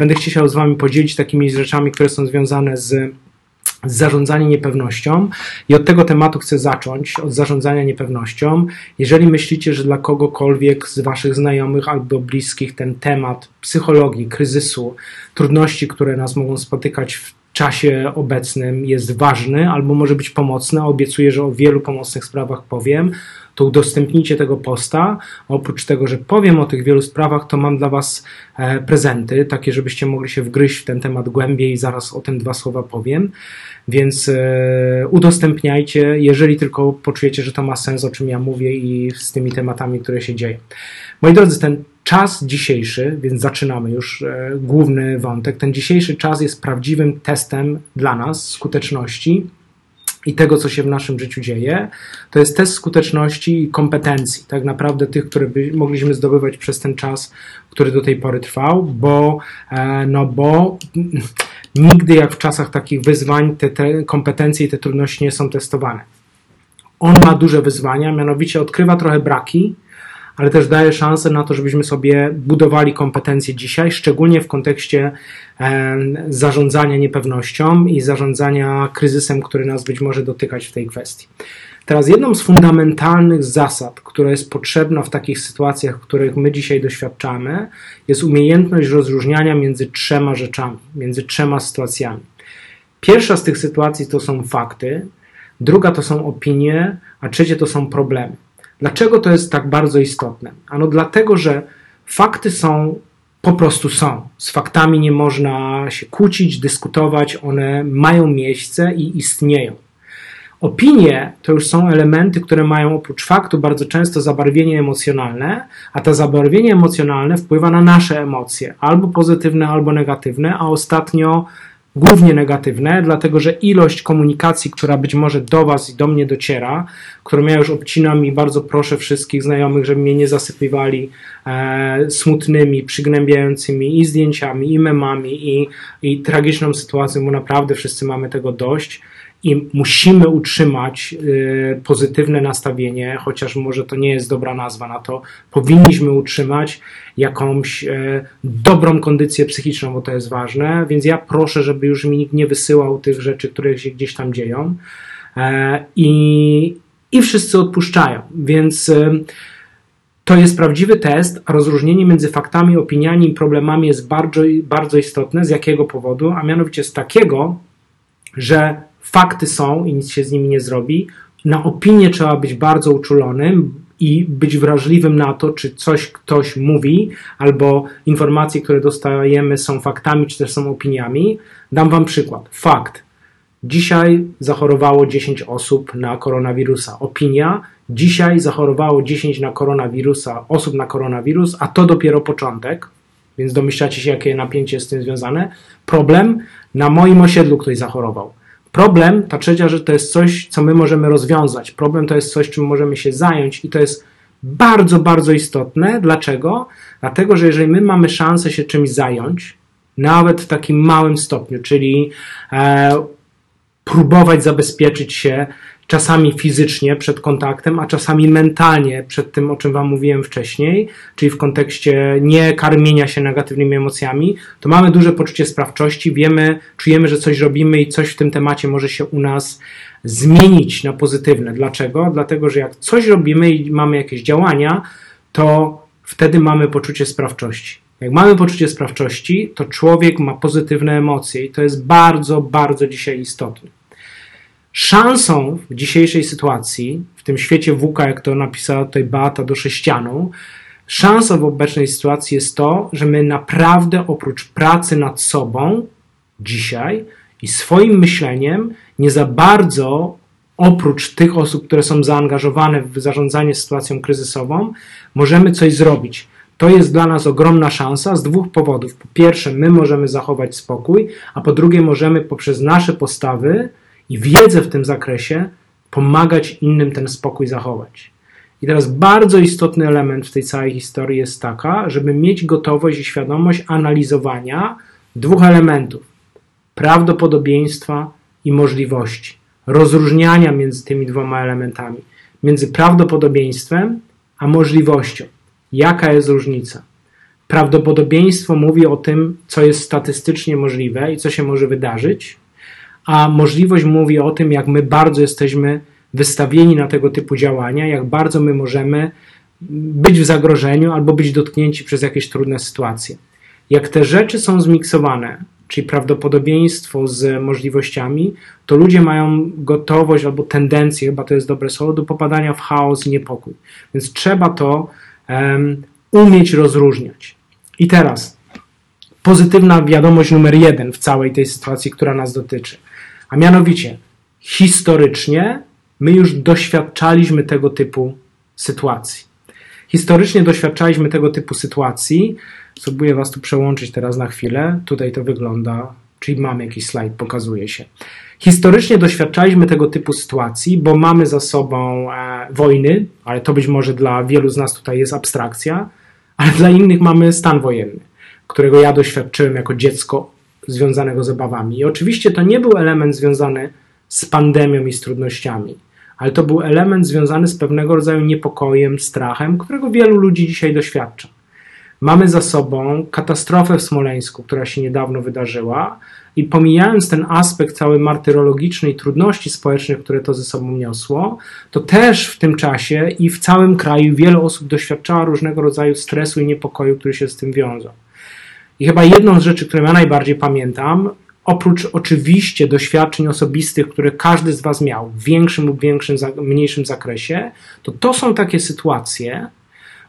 będę chciał z Wami podzielić takimi rzeczami, które są związane z zarządzanie niepewnością i od tego tematu chcę zacząć, od zarządzania niepewnością. Jeżeli myślicie, że dla kogokolwiek z Waszych znajomych albo bliskich ten temat psychologii, kryzysu, trudności, które nas mogą spotykać w czasie obecnym jest ważny albo może być pomocny, obiecuję, że o wielu pomocnych sprawach powiem, to udostępnijcie tego posta. Oprócz tego, że powiem o tych wielu sprawach, to mam dla Was e, prezenty, takie, żebyście mogli się wgryźć w ten temat głębiej. Zaraz o tym dwa słowa powiem. Więc e, udostępniajcie, jeżeli tylko poczujecie, że to ma sens, o czym ja mówię i z tymi tematami, które się dzieją. Moi drodzy, ten czas dzisiejszy, więc zaczynamy już e, główny wątek. Ten dzisiejszy czas jest prawdziwym testem dla nas skuteczności i tego, co się w naszym życiu dzieje, to jest test skuteczności i kompetencji, tak naprawdę tych, które by, mogliśmy zdobywać przez ten czas, który do tej pory trwał, bo, e, no bo nigdy jak w czasach takich wyzwań te, te kompetencje i te trudności nie są testowane. On ma duże wyzwania, mianowicie odkrywa trochę braki, ale też daje szansę na to, żebyśmy sobie budowali kompetencje dzisiaj, szczególnie w kontekście zarządzania niepewnością i zarządzania kryzysem, który nas być może dotykać w tej kwestii. Teraz jedną z fundamentalnych zasad, która jest potrzebna w takich sytuacjach, których my dzisiaj doświadczamy, jest umiejętność rozróżniania między trzema rzeczami, między trzema sytuacjami. Pierwsza z tych sytuacji to są fakty, druga to są opinie, a trzecie to są problemy. Dlaczego to jest tak bardzo istotne? Ano dlatego, że fakty są po prostu są. Z faktami nie można się kłócić, dyskutować, one mają miejsce i istnieją. Opinie to już są elementy, które mają oprócz faktu bardzo często zabarwienie emocjonalne, a to zabarwienie emocjonalne wpływa na nasze emocje, albo pozytywne, albo negatywne, a ostatnio głównie negatywne, dlatego że ilość komunikacji, która być może do Was i do mnie dociera, którą ja już obcinam i bardzo proszę wszystkich znajomych, żeby mnie nie zasypywali e, smutnymi, przygnębiającymi i zdjęciami, i memami, i, i tragiczną sytuacją, bo naprawdę wszyscy mamy tego dość i musimy utrzymać y, pozytywne nastawienie, chociaż może to nie jest dobra nazwa na to, powinniśmy utrzymać jakąś y, dobrą kondycję psychiczną, bo to jest ważne, więc ja proszę, żeby już mi nikt nie wysyłał tych rzeczy, które się gdzieś tam dzieją. E, i, i wszyscy odpuszczają, więc y, to jest prawdziwy test, a rozróżnienie między faktami, opiniami i problemami jest bardzo, bardzo istotne. Z jakiego powodu? A mianowicie z takiego, że fakty są i nic się z nimi nie zrobi. Na opinię trzeba być bardzo uczulonym i być wrażliwym na to, czy coś ktoś mówi, albo informacje, które dostajemy, są faktami, czy też są opiniami. Dam Wam przykład. Fakt. Dzisiaj zachorowało 10 osób na koronawirusa. Opinia. Dzisiaj zachorowało 10 na koronawirusa, osób na koronawirus, a to dopiero początek, więc domyślacie się, jakie napięcie jest z tym związane. Problem. Na moim osiedlu ktoś zachorował. Problem, ta trzecia rzecz, to jest coś, co my możemy rozwiązać. Problem to jest coś, czym możemy się zająć i to jest bardzo, bardzo istotne. Dlaczego? Dlatego, że jeżeli my mamy szansę się czymś zająć, nawet w takim małym stopniu, czyli e, próbować zabezpieczyć się czasami fizycznie przed kontaktem, a czasami mentalnie przed tym, o czym Wam mówiłem wcześniej, czyli w kontekście nie karmienia się negatywnymi emocjami, to mamy duże poczucie sprawczości, wiemy, czujemy, że coś robimy i coś w tym temacie może się u nas zmienić na pozytywne. Dlaczego? Dlatego, że jak coś robimy i mamy jakieś działania, to wtedy mamy poczucie sprawczości. Jak mamy poczucie sprawczości, to człowiek ma pozytywne emocje i to jest bardzo, bardzo dzisiaj istotne. Szansą w dzisiejszej sytuacji, w tym świecie WK, jak to napisała tutaj Beata do sześcianu, szansą w obecnej sytuacji jest to, że my naprawdę oprócz pracy nad sobą dzisiaj i swoim myśleniem nie za bardzo oprócz tych osób, które są zaangażowane w zarządzanie sytuacją kryzysową, możemy coś zrobić. To jest dla nas ogromna szansa z dwóch powodów. Po pierwsze, my możemy zachować spokój, a po drugie, możemy poprzez nasze postawy i wiedzę w tym zakresie pomagać innym ten spokój zachować. I teraz bardzo istotny element w tej całej historii jest taka, żeby mieć gotowość i świadomość analizowania dwóch elementów: prawdopodobieństwa i możliwości, rozróżniania między tymi dwoma elementami, między prawdopodobieństwem a możliwością. Jaka jest różnica? prawdopodobieństwo mówi o tym, co jest statystycznie możliwe i co się może wydarzyć, a możliwość mówi o tym, jak my bardzo jesteśmy wystawieni na tego typu działania, jak bardzo my możemy być w zagrożeniu albo być dotknięci przez jakieś trudne sytuacje. Jak te rzeczy są zmiksowane, czyli prawdopodobieństwo z możliwościami, to ludzie mają gotowość albo tendencję, chyba to jest dobre słowo, do popadania w chaos i niepokój. Więc trzeba to um, umieć rozróżniać. I teraz pozytywna wiadomość numer jeden w całej tej sytuacji, która nas dotyczy. A mianowicie, historycznie my już doświadczaliśmy tego typu sytuacji. Historycznie doświadczaliśmy tego typu sytuacji. Spróbuję Was tu przełączyć teraz na chwilę. Tutaj to wygląda, czyli mamy jakiś slajd, pokazuje się. Historycznie doświadczaliśmy tego typu sytuacji, bo mamy za sobą e, wojny, ale to być może dla wielu z nas tutaj jest abstrakcja, ale dla innych mamy stan wojenny, którego ja doświadczyłem jako dziecko związanego z obawami. I oczywiście to nie był element związany z pandemią i z trudnościami ale to był element związany z pewnego rodzaju niepokojem, strachem, którego wielu ludzi dzisiaj doświadcza. Mamy za sobą katastrofę w Smoleńsku, która się niedawno wydarzyła, i pomijając ten aspekt cały martyrologiczny i trudności społecznych, które to ze sobą niosło, to też w tym czasie i w całym kraju wiele osób doświadczało różnego rodzaju stresu i niepokoju, który się z tym wiązał. I chyba jedną z rzeczy, które ja najbardziej pamiętam, oprócz oczywiście doświadczeń osobistych, które każdy z Was miał w większym lub większym, mniejszym zakresie, to to są takie sytuacje,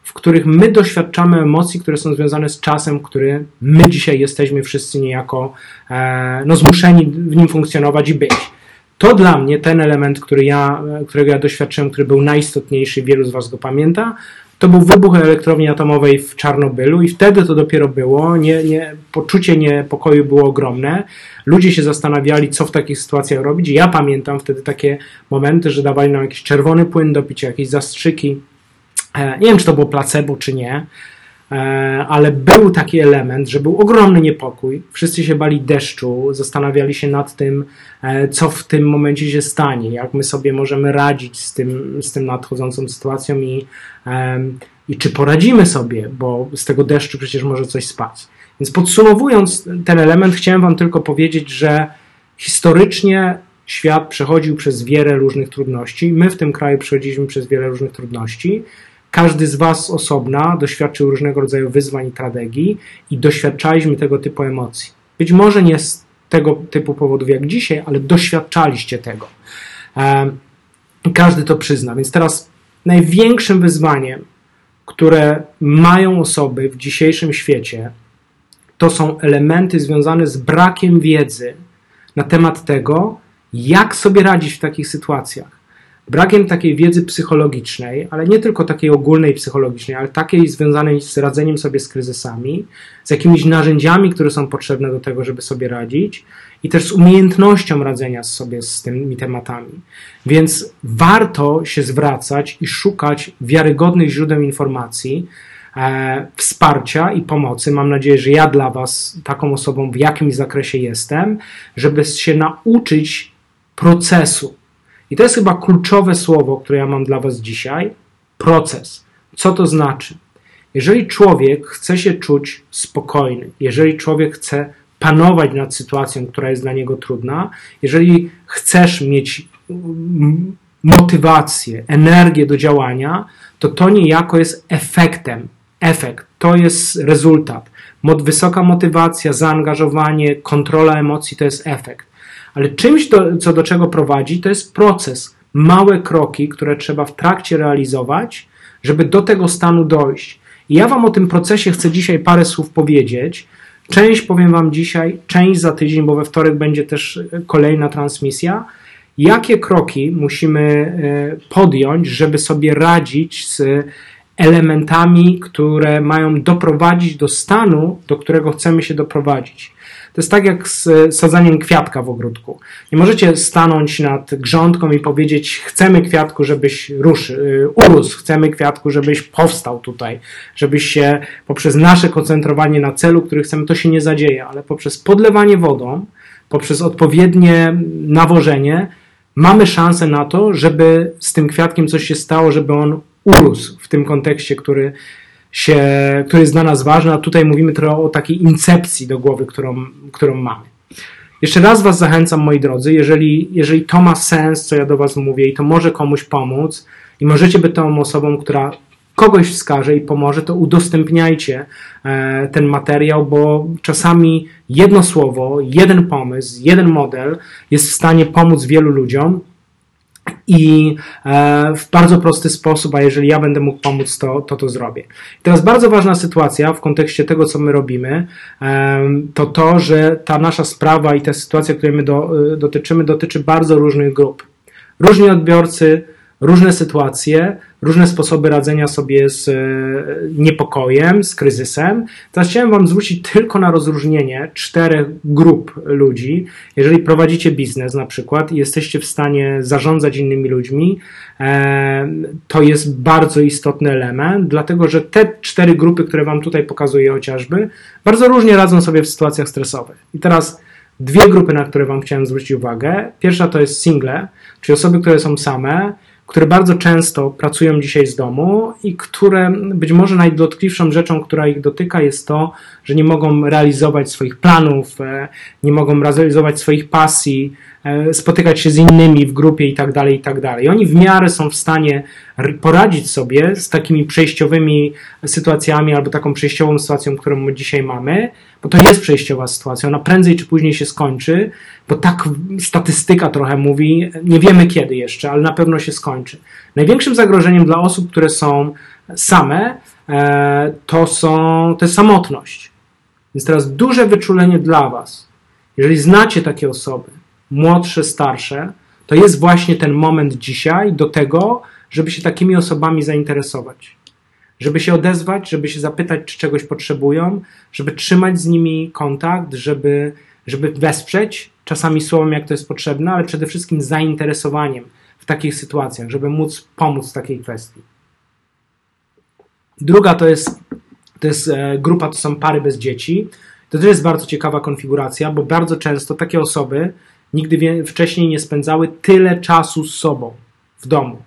w których my doświadczamy emocji, które są związane z czasem, który my dzisiaj jesteśmy wszyscy niejako e, no, zmuszeni w nim funkcjonować i być. To dla mnie ten element, który ja, którego ja doświadczyłem, który był najistotniejszy, wielu z Was go pamięta, to był wybuch elektrowni atomowej w Czarnobylu i wtedy to dopiero było. Nie, nie, poczucie niepokoju było ogromne. Ludzie się zastanawiali, co w takich sytuacjach robić. Ja pamiętam wtedy takie momenty, że dawali nam jakiś czerwony płyn do picia, jakieś zastrzyki. E, nie wiem, czy to było placebo, czy nie, ale był taki element, że był ogromny niepokój. Wszyscy się bali deszczu, zastanawiali się nad tym, e, co w tym momencie się stanie, jak my sobie możemy radzić z tym, z tym nadchodzącą sytuacją i, i czy poradzimy sobie, bo z tego deszczu przecież może coś spać. Więc podsumowując ten element, chciałem Wam tylko powiedzieć, że historycznie świat przechodził przez wiele różnych trudności. My w tym kraju przechodziliśmy przez wiele różnych trudności. Każdy z Was osobna doświadczył różnego rodzaju wyzwań i tragedii i doświadczaliśmy tego typu emocji. Być może nie z tego typu powodów jak dzisiaj, ale doświadczaliście tego. Każdy to przyzna. Więc teraz największym wyzwaniem, które mają osoby w dzisiejszym świecie, to są elementy związane z brakiem wiedzy na temat tego, jak sobie radzić w takich sytuacjach. Brakiem takiej wiedzy psychologicznej, ale nie tylko takiej ogólnej psychologicznej, ale takiej związanej z radzeniem sobie z kryzysami, z jakimiś narzędziami, które są potrzebne do tego, żeby sobie radzić, i też z umiejętnością radzenia sobie z tymi tematami. Więc warto się zwracać i szukać wiarygodnych źródeł informacji, e, wsparcia i pomocy. Mam nadzieję, że ja dla Was taką osobą w jakimś zakresie jestem, żeby się nauczyć procesu. I to jest chyba kluczowe słowo, które ja mam dla Was dzisiaj proces. Co to znaczy? Jeżeli człowiek chce się czuć spokojny, jeżeli człowiek chce panować nad sytuacją, która jest dla niego trudna, jeżeli chcesz mieć motywację, energię do działania, to to niejako jest efektem efekt, to jest rezultat. Wysoka motywacja, zaangażowanie, kontrola emocji to jest efekt. Ale czymś, do, co do czego prowadzi, to jest proces. Małe kroki, które trzeba w trakcie realizować, żeby do tego stanu dojść. I ja Wam o tym procesie chcę dzisiaj parę słów powiedzieć. Część powiem Wam dzisiaj, część za tydzień, bo we wtorek będzie też kolejna transmisja. Jakie kroki musimy e, podjąć, żeby sobie radzić z elementami, które mają doprowadzić do stanu, do którego chcemy się doprowadzić. To jest tak jak z sadzaniem kwiatka w ogródku. Nie możecie stanąć nad grządką i powiedzieć: Chcemy kwiatku, żebyś ruszy, y, urósł, chcemy kwiatku, żebyś powstał tutaj, żebyś się poprzez nasze koncentrowanie na celu, który chcemy, to się nie zadzieje, ale poprzez podlewanie wodą, poprzez odpowiednie nawożenie, mamy szansę na to, żeby z tym kwiatkiem coś się stało, żeby on urósł w tym kontekście, który, się, który jest dla nas ważny, a tutaj mówimy trochę o takiej incepcji do głowy, którą, którą mamy. Jeszcze raz Was zachęcam, moi drodzy, jeżeli, jeżeli to ma sens, co ja do Was mówię i to może komuś pomóc i możecie być tą osobą, która kogoś wskaże i pomoże, to udostępniajcie e, ten materiał, bo czasami jedno słowo, jeden pomysł, jeden model jest w stanie pomóc wielu ludziom i e, w bardzo prosty sposób, a jeżeli ja będę mógł pomóc, to to, to zrobię. I teraz bardzo ważna sytuacja w kontekście tego, co my robimy, to to, że ta nasza sprawa i ta sytuacja, której my do, e, dotyczymy, dotyczy bardzo różnych grup. Różni odbiorcy, różne sytuacje, różne sposoby radzenia sobie z e, niepokojem, z kryzysem. Teraz chciałem Wam zwrócić tylko na rozróżnienie czterech grup ludzi. Jeżeli prowadzicie biznes na przykład i jesteście w stanie zarządzać innymi ludźmi, e, to jest bardzo istotny element, dlatego że te cztery grupy, które Wam tutaj pokazuję chociażby, bardzo różnie radzą sobie w sytuacjach stresowych. I teraz dwie grupy, na które Wam chciałem zwrócić uwagę. Pierwsza to jest single, czyli osoby, które są same, które bardzo często pracują dzisiaj z domu i które być może najdotkliwszą rzeczą, która ich dotyka, jest to, że nie mogą realizować swoich planów, e, nie mogą realizować swoich pasji, spotykać się z innymi w grupie i tak dalej, i tak dalej. Oni w miarę są w stanie poradzić sobie z takimi przejściowymi sytuacjami albo taką przejściową sytuacją, którą dzisiaj mamy, bo to jest przejściowa sytuacja. Ona prędzej czy później się skończy, bo tak statystyka trochę mówi, nie wiemy kiedy jeszcze, ale na pewno się skończy. Największym zagrożeniem dla osób, które są same, e, to, są, to jest samotność. Więc teraz duże wyczulenie dla Was. Jeżeli znacie takie osoby, młodsze, starsze, to jest właśnie ten moment dzisiaj do tego, żeby się takimi osobami zainteresować. Żeby się odezwać, żeby się zapytać, czy czegoś potrzebują, żeby trzymać z nimi kontakt, żeby, żeby wesprzeć, czasami słowem, jak to jest potrzebne, ale przede wszystkim zainteresowaniem w takich sytuacjach, żeby móc pomóc w takiej kwestii. Druga to jest, to jest e, grupa, to są pary bez dzieci. To też jest bardzo ciekawa konfiguracja, bo bardzo często takie osoby nigdy wcześniej nie spędzały tyle czasu z sobą w domu.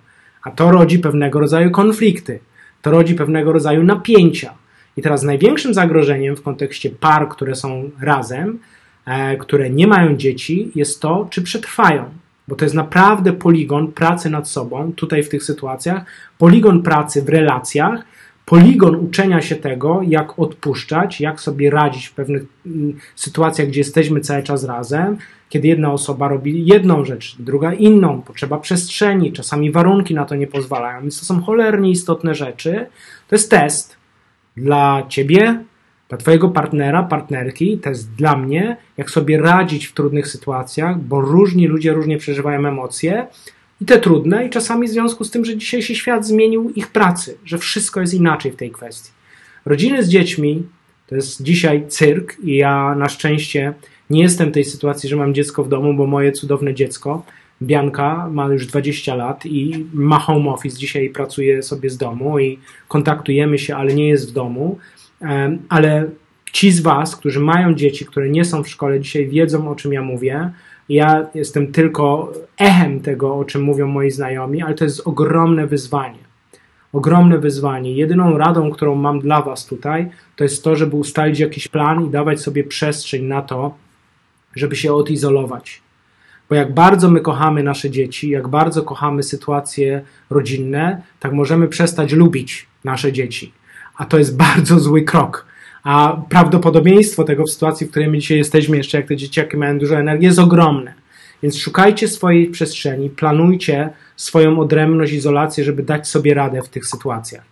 A to rodzi pewnego rodzaju konflikty, to rodzi pewnego rodzaju napięcia. I teraz największym zagrożeniem w kontekście par, które są razem, e, które nie mają dzieci, jest to, czy przetrwają. Bo to jest naprawdę poligon pracy nad sobą, tutaj w tych sytuacjach, poligon pracy w relacjach, poligon uczenia się tego, jak odpuszczać, jak sobie radzić w pewnych mm, sytuacjach, gdzie jesteśmy cały czas razem, kiedy jedna osoba robi jedną rzecz, druga inną, potrzeba przestrzeni, czasami warunki na to nie pozwalają, więc to są cholernie istotne rzeczy. To jest test dla ciebie, dla twojego partnera, partnerki, test dla mnie, jak sobie radzić w trudnych sytuacjach, bo różni ludzie różnie przeżywają emocje i te trudne, i czasami w związku z tym, że dzisiejszy świat zmienił ich pracy, że wszystko jest inaczej w tej kwestii. Rodziny z dziećmi to jest dzisiaj cyrk i ja na szczęście nie jestem w tej sytuacji, że mam dziecko w domu, bo moje cudowne dziecko, Bianka, ma już 20 lat i ma home office. Dzisiaj pracuje sobie z domu i kontaktujemy się, ale nie jest w domu. Ale ci z Was, którzy mają dzieci, które nie są w szkole, dzisiaj wiedzą, o czym ja mówię. Ja jestem tylko echem tego, o czym mówią moi znajomi, ale to jest ogromne wyzwanie. Ogromne wyzwanie. Jedyną radą, którą mam dla Was tutaj, to jest to, żeby ustalić jakiś plan i dawać sobie przestrzeń na to, żeby się odizolować. Bo jak bardzo my kochamy nasze dzieci, jak bardzo kochamy sytuacje rodzinne, tak możemy przestać lubić nasze dzieci. A to jest bardzo zły krok. A prawdopodobieństwo tego w sytuacji, w której my dzisiaj jesteśmy, jeszcze jak te dzieciaki mają dużo energii, jest ogromne. Więc szukajcie swojej przestrzeni, planujcie swoją odrębność, izolację, żeby dać sobie radę w tych sytuacjach.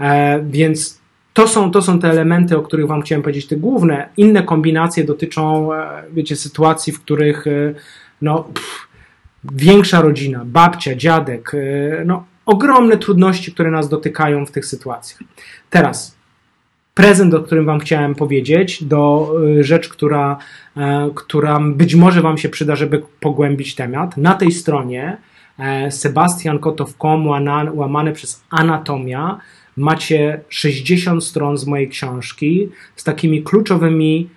E, więc to są, to są te elementy, o których Wam chciałem powiedzieć, te główne. Inne kombinacje dotyczą, e, wiecie, sytuacji, w których e, no, pff, większa rodzina, babcia, dziadek, e, no, ogromne trudności, które nas dotykają w tych sytuacjach. Teraz prezent, o którym Wam chciałem powiedzieć, do rzecz, która, która być może Wam się przyda, żeby pogłębić temat. Na tej stronie sebastiankotow.com łamane przez anatomia macie 60 stron z mojej książki z takimi kluczowymi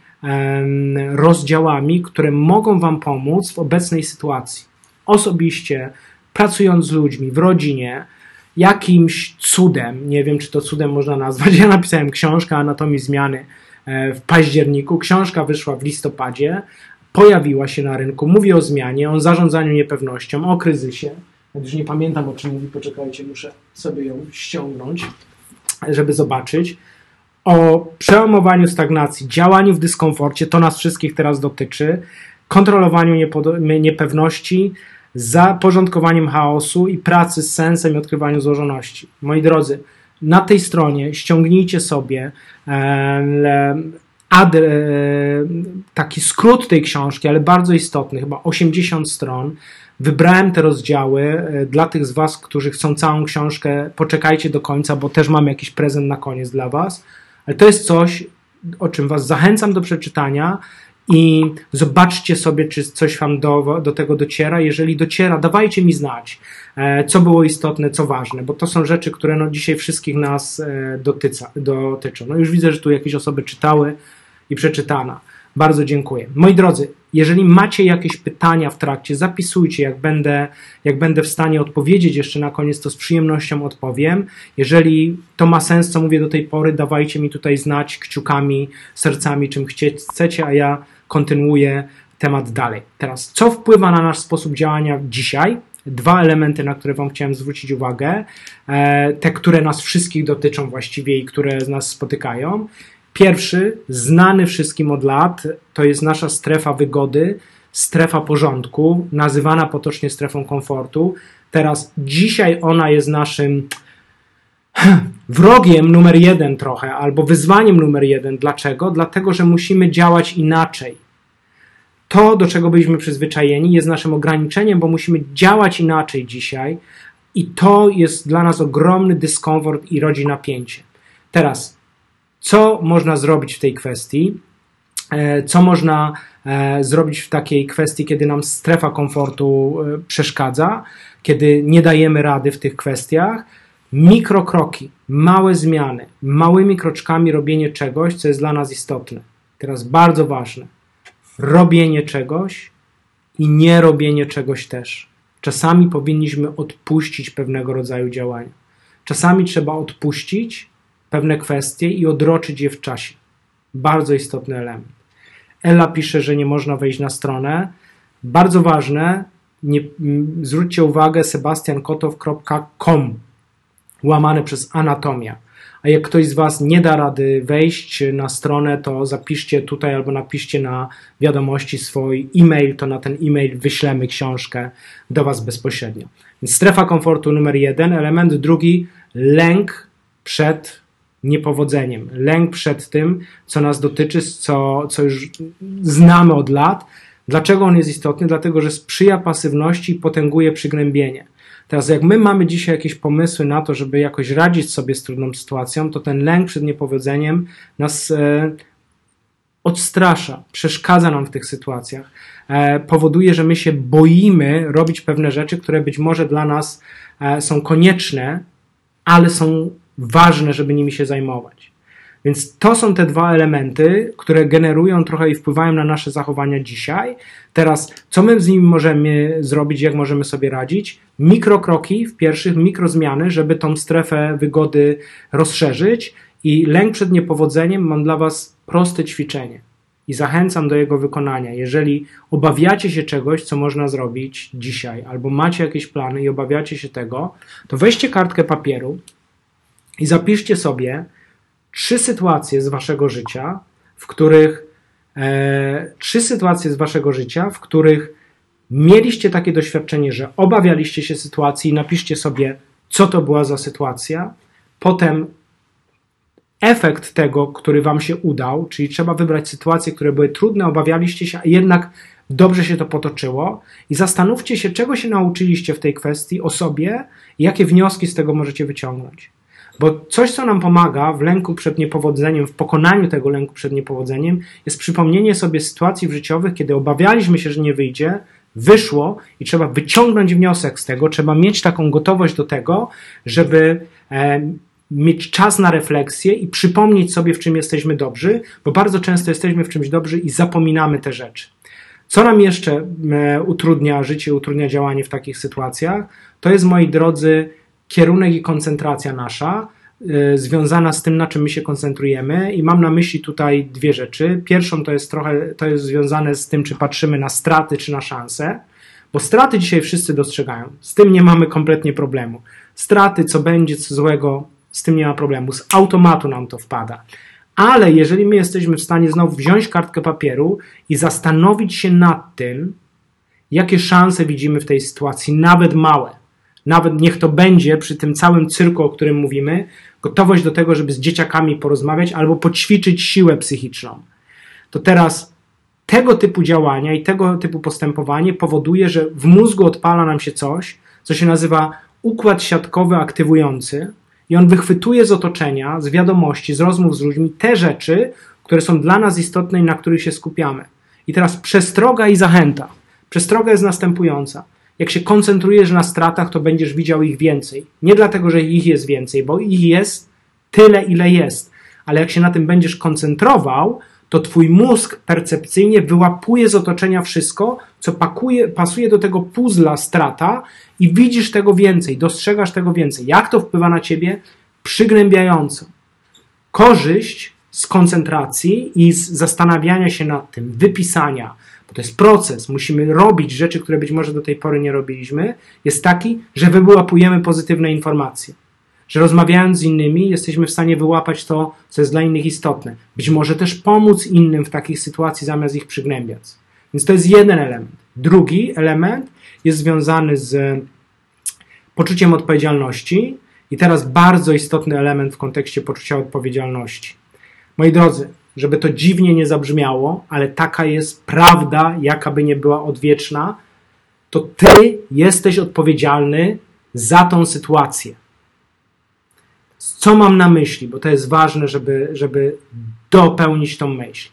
rozdziałami, które mogą Wam pomóc w obecnej sytuacji. Osobiście, pracując z ludźmi, w rodzinie, jakimś cudem, nie wiem czy to cudem można nazwać, ja napisałem książkę Anatomii Zmiany e, w październiku, książka wyszła w listopadzie, pojawiła się na rynku, mówi o zmianie, o zarządzaniu niepewnością, o kryzysie. Już nie pamiętam o czym mówi, poczekajcie, muszę sobie ją ściągnąć, żeby zobaczyć. O przełamowaniu stagnacji, działaniu w dyskomforcie, to nas wszystkich teraz dotyczy, kontrolowaniu niepewności, zaporządkowaniem chaosu i pracy z sensem i odkrywaniu złożoności. Moi drodzy, na tej stronie ściągnijcie sobie ad, taki skrót tej książki, ale bardzo istotny, chyba 80 stron. Wybrałem te rozdziały. E, dla tych z Was, którzy chcą całą książkę, poczekajcie do końca, bo też mam jakiś prezent na koniec dla Was. Ale to jest coś, o czym Was zachęcam do przeczytania i zobaczcie sobie, czy coś Wam do, do tego dociera. Jeżeli dociera, dawajcie mi znać, e, co było istotne, co ważne, bo to są rzeczy, które no dzisiaj wszystkich nas e, dotyca, dotyczą. No już widzę, że tu jakieś osoby czytały i przeczytana. Bardzo dziękuję. Moi drodzy, jeżeli macie jakieś pytania w trakcie, zapisujcie. Jak będę, jak będę w stanie odpowiedzieć jeszcze na koniec, to z przyjemnością odpowiem. Jeżeli to ma sens, co mówię do tej pory, dawajcie mi tutaj znać kciukami, sercami, czym chcecie, a ja kontynuuję temat dalej. Teraz, co wpływa na nasz sposób działania dzisiaj? Dwa elementy, na które Wam chciałem zwrócić uwagę, e, te, które nas wszystkich dotyczą właściwie i które nas spotykają. Pierwszy, znany wszystkim od lat, to jest nasza strefa wygody, strefa porządku, nazywana potocznie strefą komfortu. Teraz dzisiaj ona jest naszym wrogiem numer jeden trochę, albo wyzwaniem numer jeden. Dlaczego? Dlatego, że musimy działać inaczej. To, do czego byliśmy przyzwyczajeni, jest naszym ograniczeniem, bo musimy działać inaczej dzisiaj, i to jest dla nas ogromny dyskomfort i rodzi napięcie. Teraz, co można zrobić w tej kwestii? E, co można e, zrobić w takiej kwestii, kiedy nam strefa komfortu e, przeszkadza, kiedy nie dajemy rady w tych kwestiach? Mikrokroki, małe zmiany, małymi kroczkami robienie czegoś, co jest dla nas istotne. Teraz bardzo ważne. Robienie czegoś i nie robienie czegoś też. Czasami powinniśmy odpuścić pewnego rodzaju działania. Czasami trzeba odpuścić pewne kwestie i odroczyć je w czasie. Bardzo istotny element. Ella pisze, że nie można wejść na stronę. Bardzo ważne, nie, zwróćcie uwagę sebastiankotow.com łamane przez anatomia. A jak ktoś z Was nie da rady wejść na stronę, to zapiszcie tutaj albo napiszcie na wiadomości swój e-mail, to na ten e-mail wyślemy książkę do Was bezpośrednio. Strefa komfortu numer jeden, element drugi, lęk przed niepowodzeniem, lęk przed tym, co nas dotyczy, co, co już znamy od lat. Dlaczego on jest istotny? Dlatego, że sprzyja pasywności i potęguje przygnębienie. Teraz, jak my mamy dzisiaj jakieś pomysły na to, żeby jakoś radzić sobie z trudną sytuacją, to ten lęk przed niepowodzeniem nas e, odstrasza, przeszkadza nam w tych sytuacjach, e, powoduje, że my się boimy robić pewne rzeczy, które być może dla nas e, są konieczne, ale są ważne, żeby nimi się zajmować. Więc to są te dwa elementy, które generują trochę i wpływają na nasze zachowania dzisiaj. Teraz, co my z nimi możemy zrobić, jak możemy sobie radzić? Mikrokroki w pierwszych, mikrozmiany, żeby tą strefę wygody rozszerzyć. I lęk przed niepowodzeniem mam dla Was proste ćwiczenie i zachęcam do jego wykonania. Jeżeli obawiacie się czegoś, co można zrobić dzisiaj, albo macie jakieś plany i obawiacie się tego, to weźcie kartkę papieru i zapiszcie sobie trzy sytuacje z waszego życia, w których e, trzy sytuacje z waszego życia, w których mieliście takie doświadczenie, że obawialiście się sytuacji, napiszcie sobie, co to była za sytuacja. Potem efekt tego, który wam się udał, czyli trzeba wybrać sytuacje, które były trudne, obawialiście się, a jednak dobrze się to potoczyło i zastanówcie się, czego się nauczyliście w tej kwestii o sobie i jakie wnioski z tego możecie wyciągnąć. Bo coś, co nam pomaga w lęku przed niepowodzeniem, w pokonaniu tego lęku przed niepowodzeniem, jest przypomnienie sobie sytuacji życiowych, kiedy obawialiśmy się, że nie wyjdzie, wyszło i trzeba wyciągnąć wniosek z tego, trzeba mieć taką gotowość do tego, żeby e, mieć czas na refleksję i przypomnieć sobie, w czym jesteśmy dobrzy, bo bardzo często jesteśmy w czymś dobrzy i zapominamy te rzeczy. Co nam jeszcze e, utrudnia życie, utrudnia działanie w takich sytuacjach? To jest, moi drodzy, kierunek i koncentracja nasza, y, związana z tym, na czym my się koncentrujemy, i mam na myśli tutaj dwie rzeczy. Pierwszą to jest trochę to jest związane z tym, czy patrzymy na straty, czy na szanse, bo straty dzisiaj wszyscy dostrzegają. Z tym nie mamy kompletnie problemu. Straty, co będzie, co złego, z tym nie ma problemu. Z automatu nam to wpada. Ale jeżeli my jesteśmy w stanie znowu wziąć kartkę papieru i zastanowić się nad tym, jakie szanse widzimy w tej sytuacji, nawet małe, nawet niech to będzie przy tym całym cyrku, o którym mówimy, gotowość do tego, żeby z dzieciakami porozmawiać albo poćwiczyć siłę psychiczną. To teraz tego typu działania i tego typu postępowanie powoduje, że w mózgu odpala nam się coś, co się nazywa układ siatkowy aktywujący, i on wychwytuje z otoczenia, z wiadomości, z rozmów z ludźmi te rzeczy, które są dla nas istotne i na których się skupiamy. I teraz przestroga i zachęta. Przestroga jest następująca. Jak się koncentrujesz na stratach, to będziesz widział ich więcej. Nie dlatego, że ich jest więcej, bo ich jest tyle, ile jest. Ale jak się na tym będziesz koncentrował, to twój mózg percepcyjnie wyłapuje z otoczenia wszystko, co pakuje, pasuje do tego puzla strata i widzisz tego więcej, dostrzegasz tego więcej. Jak to wpływa na ciebie? Przygnębiająco. Korzyść z koncentracji i z zastanawiania się nad tym, wypisania, bo to jest proces, musimy robić rzeczy, które być może do tej pory nie robiliśmy, jest taki, że wyłapujemy pozytywne informacje że rozmawiając z innymi jesteśmy w stanie wyłapać to, co jest dla innych istotne. Być może też pomóc innym w takich sytuacji zamiast ich przygnębiać. Więc to jest jeden element. Drugi element jest związany z poczuciem odpowiedzialności i teraz bardzo istotny element w kontekście poczucia odpowiedzialności. Moi drodzy, żeby to dziwnie nie zabrzmiało, ale taka jest prawda, jaka by nie była odwieczna, to ty jesteś odpowiedzialny za tą sytuację. Co mam na myśli? Bo to jest ważne, żeby, żeby dopełnić tą myśl.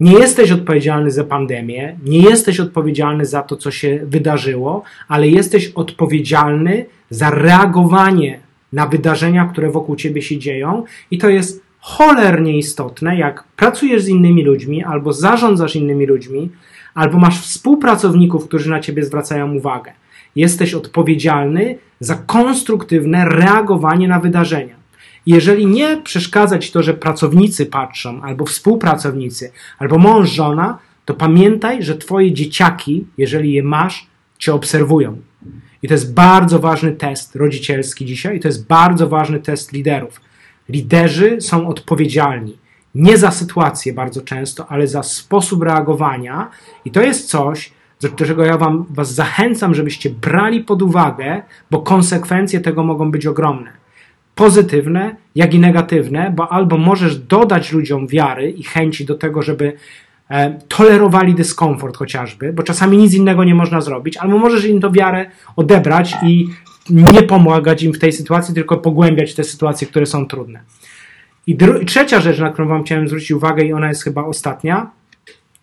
Nie jesteś odpowiedzialny za pandemię, nie jesteś odpowiedzialny za to, co się wydarzyło, ale jesteś odpowiedzialny za reagowanie na wydarzenia, które wokół ciebie się dzieją, i to jest cholernie istotne, jak pracujesz z innymi ludźmi, albo zarządzasz innymi ludźmi, albo masz współpracowników, którzy na ciebie zwracają uwagę. Jesteś odpowiedzialny za konstruktywne reagowanie na wydarzenia. Jeżeli nie przeszkadza ci to, że pracownicy patrzą, albo współpracownicy, albo mąż, żona, to pamiętaj, że twoje dzieciaki, jeżeli je masz, cię obserwują. I to jest bardzo ważny test rodzicielski dzisiaj, i to jest bardzo ważny test liderów. Liderzy są odpowiedzialni nie za sytuację bardzo często, ale za sposób reagowania, i to jest coś, do czego ja wam, Was zachęcam, żebyście brali pod uwagę, bo konsekwencje tego mogą być ogromne. Pozytywne, jak i negatywne, bo albo możesz dodać ludziom wiary i chęci do tego, żeby e, tolerowali dyskomfort chociażby, bo czasami nic innego nie można zrobić, albo możesz im to wiarę odebrać i nie pomagać im w tej sytuacji, tylko pogłębiać te sytuacje, które są trudne. I trzecia rzecz, na którą Wam chciałem zwrócić uwagę, i ona jest chyba ostatnia,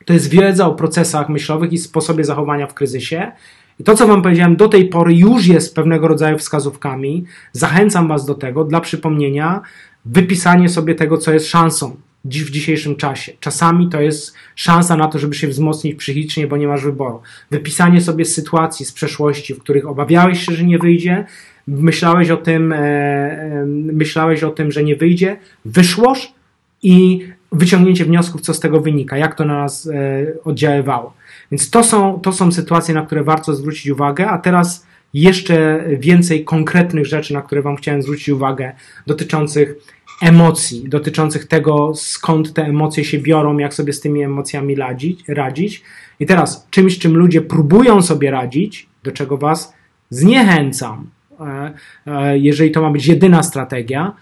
to jest wiedza o procesach myślowych i sposobie zachowania w kryzysie. I to, co Wam powiedziałem do tej pory, już jest pewnego rodzaju wskazówkami. Zachęcam Was do tego, dla przypomnienia, wypisanie sobie tego, co jest szansą w dzisiejszym czasie. Czasami to jest szansa na to, żeby się wzmocnić psychicznie, bo nie masz wyboru. Wypisanie sobie sytuacji z przeszłości, w których obawiałeś się, że nie wyjdzie, myślałeś o tym, e, e, myślałeś o tym, że nie wyjdzie, wyszłoż i wyciągnięcie wniosków, co z tego wynika, jak to na nas e, oddziaływało. Więc to są, to są sytuacje, na które warto zwrócić uwagę, a teraz jeszcze więcej konkretnych rzeczy, na które Wam chciałem zwrócić uwagę, dotyczących emocji, dotyczących tego, skąd te emocje się biorą, jak sobie z tymi emocjami radzić. radzić. I teraz czymś, czym ludzie próbują sobie radzić, do czego Was zniechęcam, e, e, jeżeli to ma być jedyna strategia,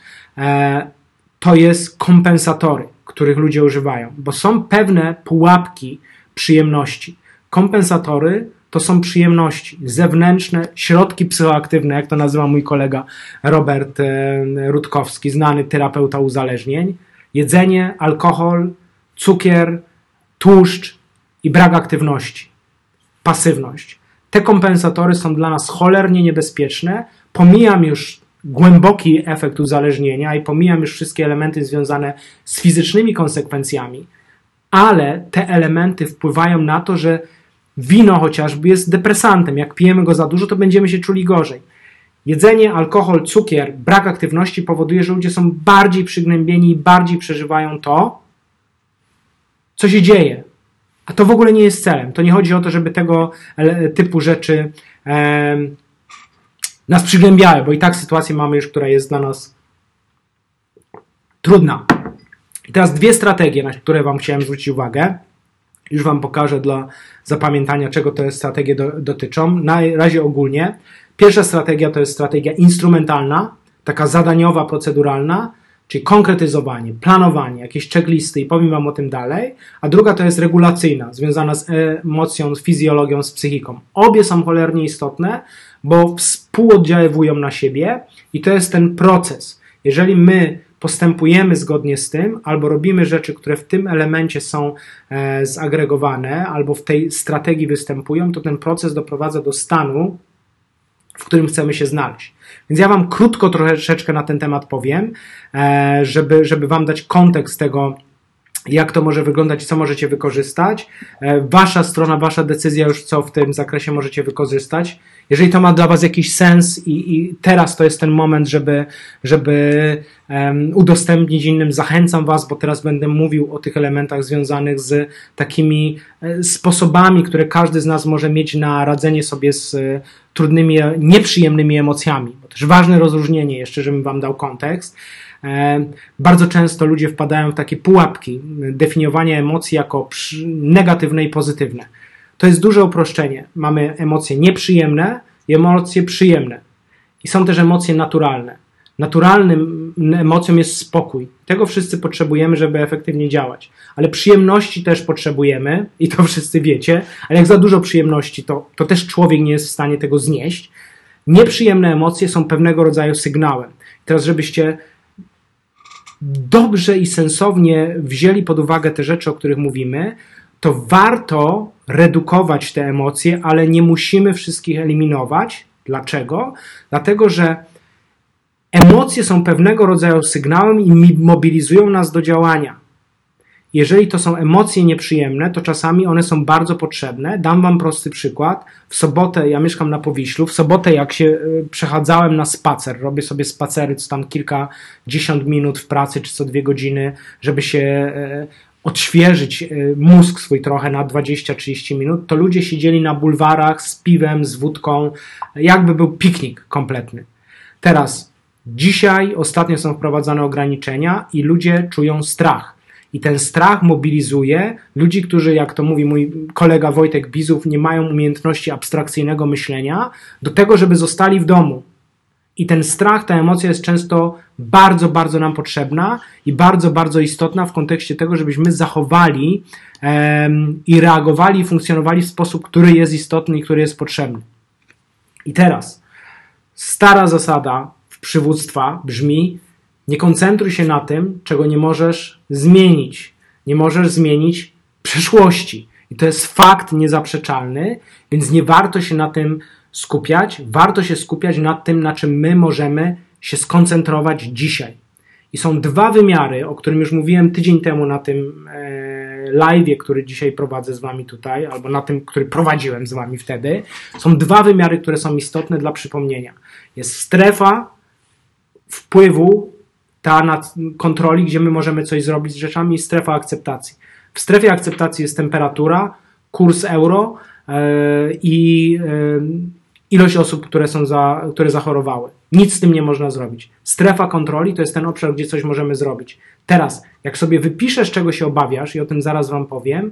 to jest kompensatory których ludzie używają, bo są pewne pułapki przyjemności. Kompensatory to są przyjemności, zewnętrzne środki psychoaktywne, jak to nazywa mój kolega Robert e, Rutkowski, znany terapeuta uzależnień. Jedzenie, alkohol, cukier, tłuszcz i brak aktywności, pasywność. Te kompensatory są dla nas cholernie niebezpieczne. Pomijam już głęboki efekt uzależnienia i pomijam już wszystkie elementy związane z fizycznymi konsekwencjami, ale te elementy wpływają na to, że wino chociażby jest depresantem. Jak pijemy go za dużo, to będziemy się czuli gorzej. Jedzenie, alkohol, cukier, brak aktywności powoduje, że ludzie są bardziej przygnębieni i bardziej przeżywają to, co się dzieje. A to w ogóle nie jest celem. To nie chodzi o to, żeby tego typu rzeczy e, nas przygnębiały, bo i tak sytuację mamy już, która jest dla nas trudna. I teraz dwie strategie, na które Wam chciałem zwrócić uwagę. Już Wam pokażę dla zapamiętania, czego te strategie do, dotyczą. Na razie ogólnie. Pierwsza strategia to jest strategia instrumentalna, taka zadaniowa, proceduralna, czyli konkretyzowanie, planowanie, jakieś checklisty i powiem Wam o tym dalej. A druga to jest regulacyjna, związana z emocją, z fizjologią, z psychiką. Obie są cholernie istotne, bo współoddziaływują na siebie i to jest ten proces. Jeżeli my postępujemy zgodnie z tym, albo robimy rzeczy, które w tym elemencie są e, zagregowane, albo w tej strategii występują, to ten proces doprowadza do stanu, w którym chcemy się znaleźć. Więc ja Wam krótko troszeczkę na ten temat powiem, e, żeby, żeby Wam dać kontekst tego, jak to może wyglądać co możecie wykorzystać. E, wasza strona, wasza decyzja już co w tym zakresie możecie wykorzystać. Jeżeli to ma dla Was jakiś sens i, i teraz to jest ten moment, żeby, żeby um, udostępnić innym, zachęcam Was, bo teraz będę mówił o tych elementach związanych z takimi e, sposobami, które każdy z nas może mieć na radzenie sobie z e, trudnymi, nieprzyjemnymi emocjami. Bo też ważne rozróżnienie, jeszcze żebym Wam dał kontekst. E, bardzo często ludzie wpadają w takie pułapki definiowania emocji jako negatywne i pozytywne. To jest duże uproszczenie. Mamy emocje nieprzyjemne i emocje przyjemne. I są też emocje naturalne. Naturalnym emocją jest spokój. Tego wszyscy potrzebujemy, żeby efektywnie działać. Ale przyjemności też potrzebujemy, i to wszyscy wiecie, ale jak za dużo przyjemności, to, to też człowiek nie jest w stanie tego znieść. Nieprzyjemne emocje są pewnego rodzaju sygnałem. Teraz, żebyście dobrze i sensownie wzięli pod uwagę te rzeczy, o których mówimy, to warto redukować te emocje, ale nie musimy wszystkich eliminować. Dlaczego? Dlatego, że emocje są pewnego rodzaju sygnałem i mobilizują nas do działania. Jeżeli to są emocje nieprzyjemne, to czasami one są bardzo potrzebne. Dam Wam prosty przykład. W sobotę, ja mieszkam na Powiślu, w sobotę jak się e, przechadzałem na spacer, robię sobie spacery co tam kilkadziesiąt minut w pracy, czy co dwie godziny, żeby się e, odświeżyć e, mózg swój trochę na 20-30 minut, to ludzie siedzieli na bulwarach z piwem, z wódką, jakby był piknik kompletny. Teraz, dzisiaj ostatnio są wprowadzane ograniczenia i ludzie czują strach. I ten strach mobilizuje ludzi, którzy, jak to mówi mój kolega Wojtek Bizów, nie mają umiejętności abstrakcyjnego myślenia, do tego, żeby zostali w domu. I ten strach, ta emocja jest często bardzo, bardzo nam potrzebna i bardzo, bardzo istotna w kontekście tego, żebyśmy zachowali um, i reagowali i funkcjonowali w sposób, który jest istotny i który jest potrzebny. I teraz stara zasada przywództwa brzmi: nie koncentruj się na tym, czego nie możesz zmienić. Nie możesz zmienić przeszłości. I to jest fakt niezaprzeczalny, więc nie warto się na tym skupiać. Warto się skupiać na tym, na czym my możemy się skoncentrować dzisiaj. I są dwa wymiary, o którym już mówiłem tydzień temu na tym e, live, który dzisiaj prowadzę z Wami tutaj, albo na tym, który prowadziłem z Wami wtedy. Są dwa wymiary, które są istotne dla przypomnienia. Jest strefa wpływu ta nad kontroli, gdzie my możemy coś zrobić z rzeczami, i strefa akceptacji. W strefie akceptacji jest temperatura, kurs euro yy, i yy, ilość osób, które, są za, które zachorowały. Nic z tym nie można zrobić. Strefa kontroli to jest ten obszar, gdzie coś możemy zrobić. Teraz, jak sobie wypiszesz, czego się obawiasz, i o tym zaraz Wam powiem,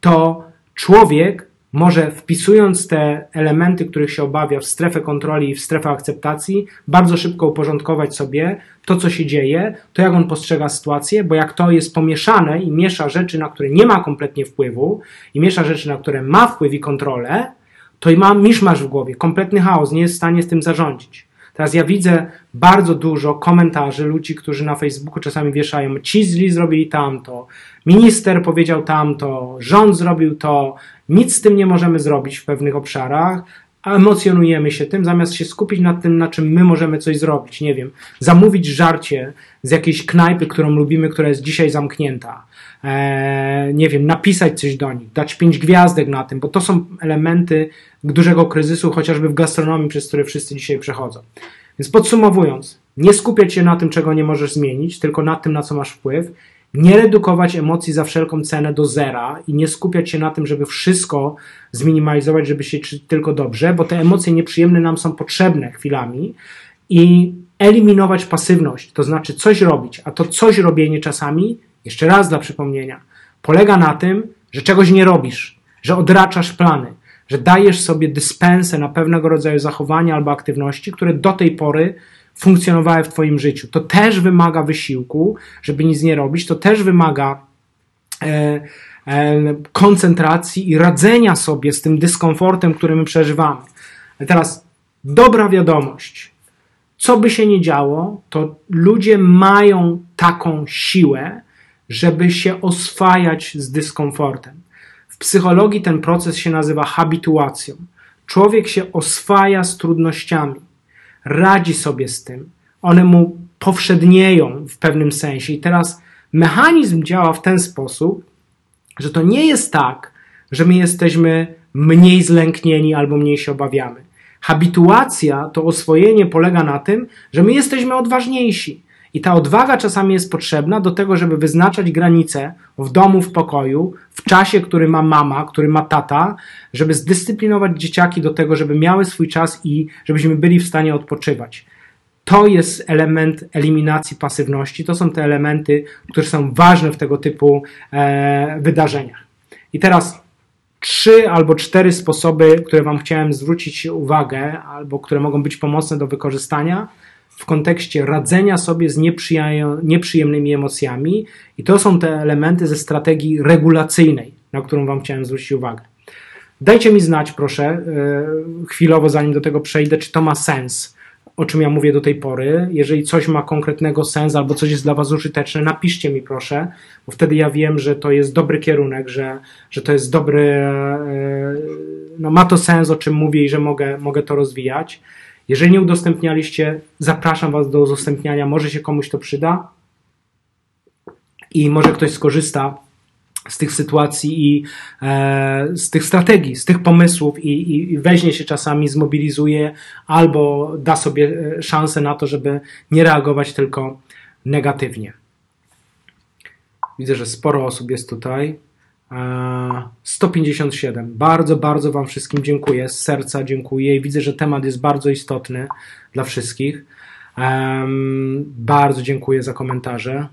to człowiek może wpisując te elementy, których się obawia w strefę kontroli i w strefę akceptacji, bardzo szybko uporządkować sobie to, co się dzieje, to jak on postrzega sytuację, bo jak to jest pomieszane i miesza rzeczy, na które nie ma kompletnie wpływu i miesza rzeczy, na które ma wpływ i kontrolę, to i ma miszmasz w głowie, kompletny chaos, nie jest w stanie z tym zarządzić. Teraz ja widzę bardzo dużo komentarzy ludzi, którzy na Facebooku czasami wieszają, ci źli zrobili tamto, minister powiedział tamto, rząd zrobił to, nic z tym nie możemy zrobić w pewnych obszarach, a emocjonujemy się tym, zamiast się skupić na tym, na czym my możemy coś zrobić. Nie wiem, zamówić żarcie z jakiejś knajpy, którą lubimy, która jest dzisiaj zamknięta. E, nie wiem, napisać coś do nich, dać pięć gwiazdek na tym, bo to są elementy dużego kryzysu, chociażby w gastronomii, przez które wszyscy dzisiaj przechodzą. Więc podsumowując, nie skupiać się na tym, czego nie możesz zmienić, tylko na tym, na co masz wpływ. Nie redukować emocji za wszelką cenę do zera i nie skupiać się na tym, żeby wszystko zminimalizować, żeby się tylko dobrze, bo te emocje nieprzyjemne nam są potrzebne chwilami i eliminować pasywność, to znaczy coś robić, a to coś robienie czasami, jeszcze raz dla przypomnienia, polega na tym, że czegoś nie robisz, że odraczasz plany, że dajesz sobie dyspensę na pewnego rodzaju zachowania albo aktywności, które do tej pory funkcjonowały w Twoim życiu. To też wymaga wysiłku, żeby nic nie robić, to też wymaga e, e, koncentracji i radzenia sobie z tym dyskomfortem, który my przeżywamy. Teraz dobra wiadomość. Co by się nie działo, to ludzie mają taką siłę, żeby się oswajać z dyskomfortem. W psychologii ten proces się nazywa habituacją. Człowiek się oswaja z trudnościami radzi sobie z tym, one mu powszednieją w pewnym sensie. I teraz mechanizm działa w ten sposób, że to nie jest tak, że my jesteśmy mniej zlęknieni albo mniej się obawiamy. Habituacja, to oswojenie polega na tym, że my jesteśmy odważniejsi. I ta odwaga czasami jest potrzebna do tego, żeby wyznaczać granice w domu, w pokoju, w czasie, który ma mama, który ma tata, żeby zdyscyplinować dzieciaki do tego, żeby miały swój czas i żebyśmy byli w stanie odpoczywać. To jest element eliminacji pasywności. To są te elementy, które są ważne w tego typu e, wydarzeniach. I teraz trzy albo cztery sposoby, które Wam chciałem zwrócić uwagę, albo które mogą być pomocne do wykorzystania w kontekście radzenia sobie z nieprzyjemnymi emocjami, i to są te elementy ze strategii regulacyjnej, na którą Wam chciałem zwrócić uwagę. Dajcie mi znać, proszę, e, chwilowo, zanim do tego przejdę, czy to ma sens, o czym ja mówię do tej pory. Jeżeli coś ma konkretnego sens albo coś jest dla Was użyteczne, napiszcie mi, proszę, bo wtedy ja wiem, że to jest dobry kierunek, że, że to jest dobry, e, no ma to sens, o czym mówię i że mogę, mogę to rozwijać. Jeżeli nie udostępnialiście, zapraszam Was do udostępniania. Może się komuś to przyda i może ktoś skorzysta z tych sytuacji i e, z tych strategii, z tych pomysłów i, i, weźmie się czasami, zmobilizuje albo da sobie e, szansę na to, żeby nie reagować tylko negatywnie. Widzę, że sporo osób jest tutaj. 157. Bardzo, bardzo Wam wszystkim dziękuję. Z serca dziękuję i widzę, że temat jest bardzo istotny dla wszystkich. Bardzo dziękuję za komentarze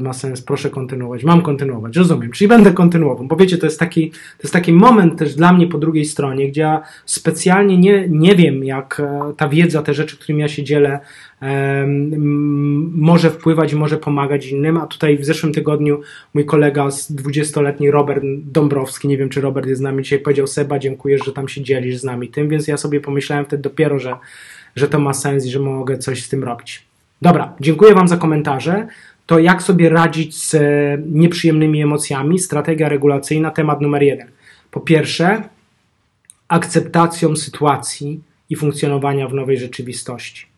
ma sens, proszę kontynuować. Mam kontynuować, rozumiem. Czyli będę kontynuował, bo wiecie, to jest taki, to jest taki moment też dla mnie po drugiej stronie, gdzie ja specjalnie nie, nie wiem, jak e, ta wiedza, te rzeczy, którymi ja się dzielę, może wpływać może pomagać innym. A tutaj w zeszłym tygodniu mój kolega z 20-letni Robert Dąbrowski, nie wiem, czy Robert jest z nami dzisiaj, powiedział: Seba, dziękuję, że tam się dzielisz z nami tym, więc ja sobie pomyślałem wtedy dopiero, że, że to ma sens i że mogę coś z tym robić. Dobra, dziękuję Wam za komentarze to jak sobie radzić z e, nieprzyjemnymi emocjami, strategia regulacyjna, temat numer jeden. Po pierwsze, akceptacją sytuacji i funkcjonowania w nowej rzeczywistości.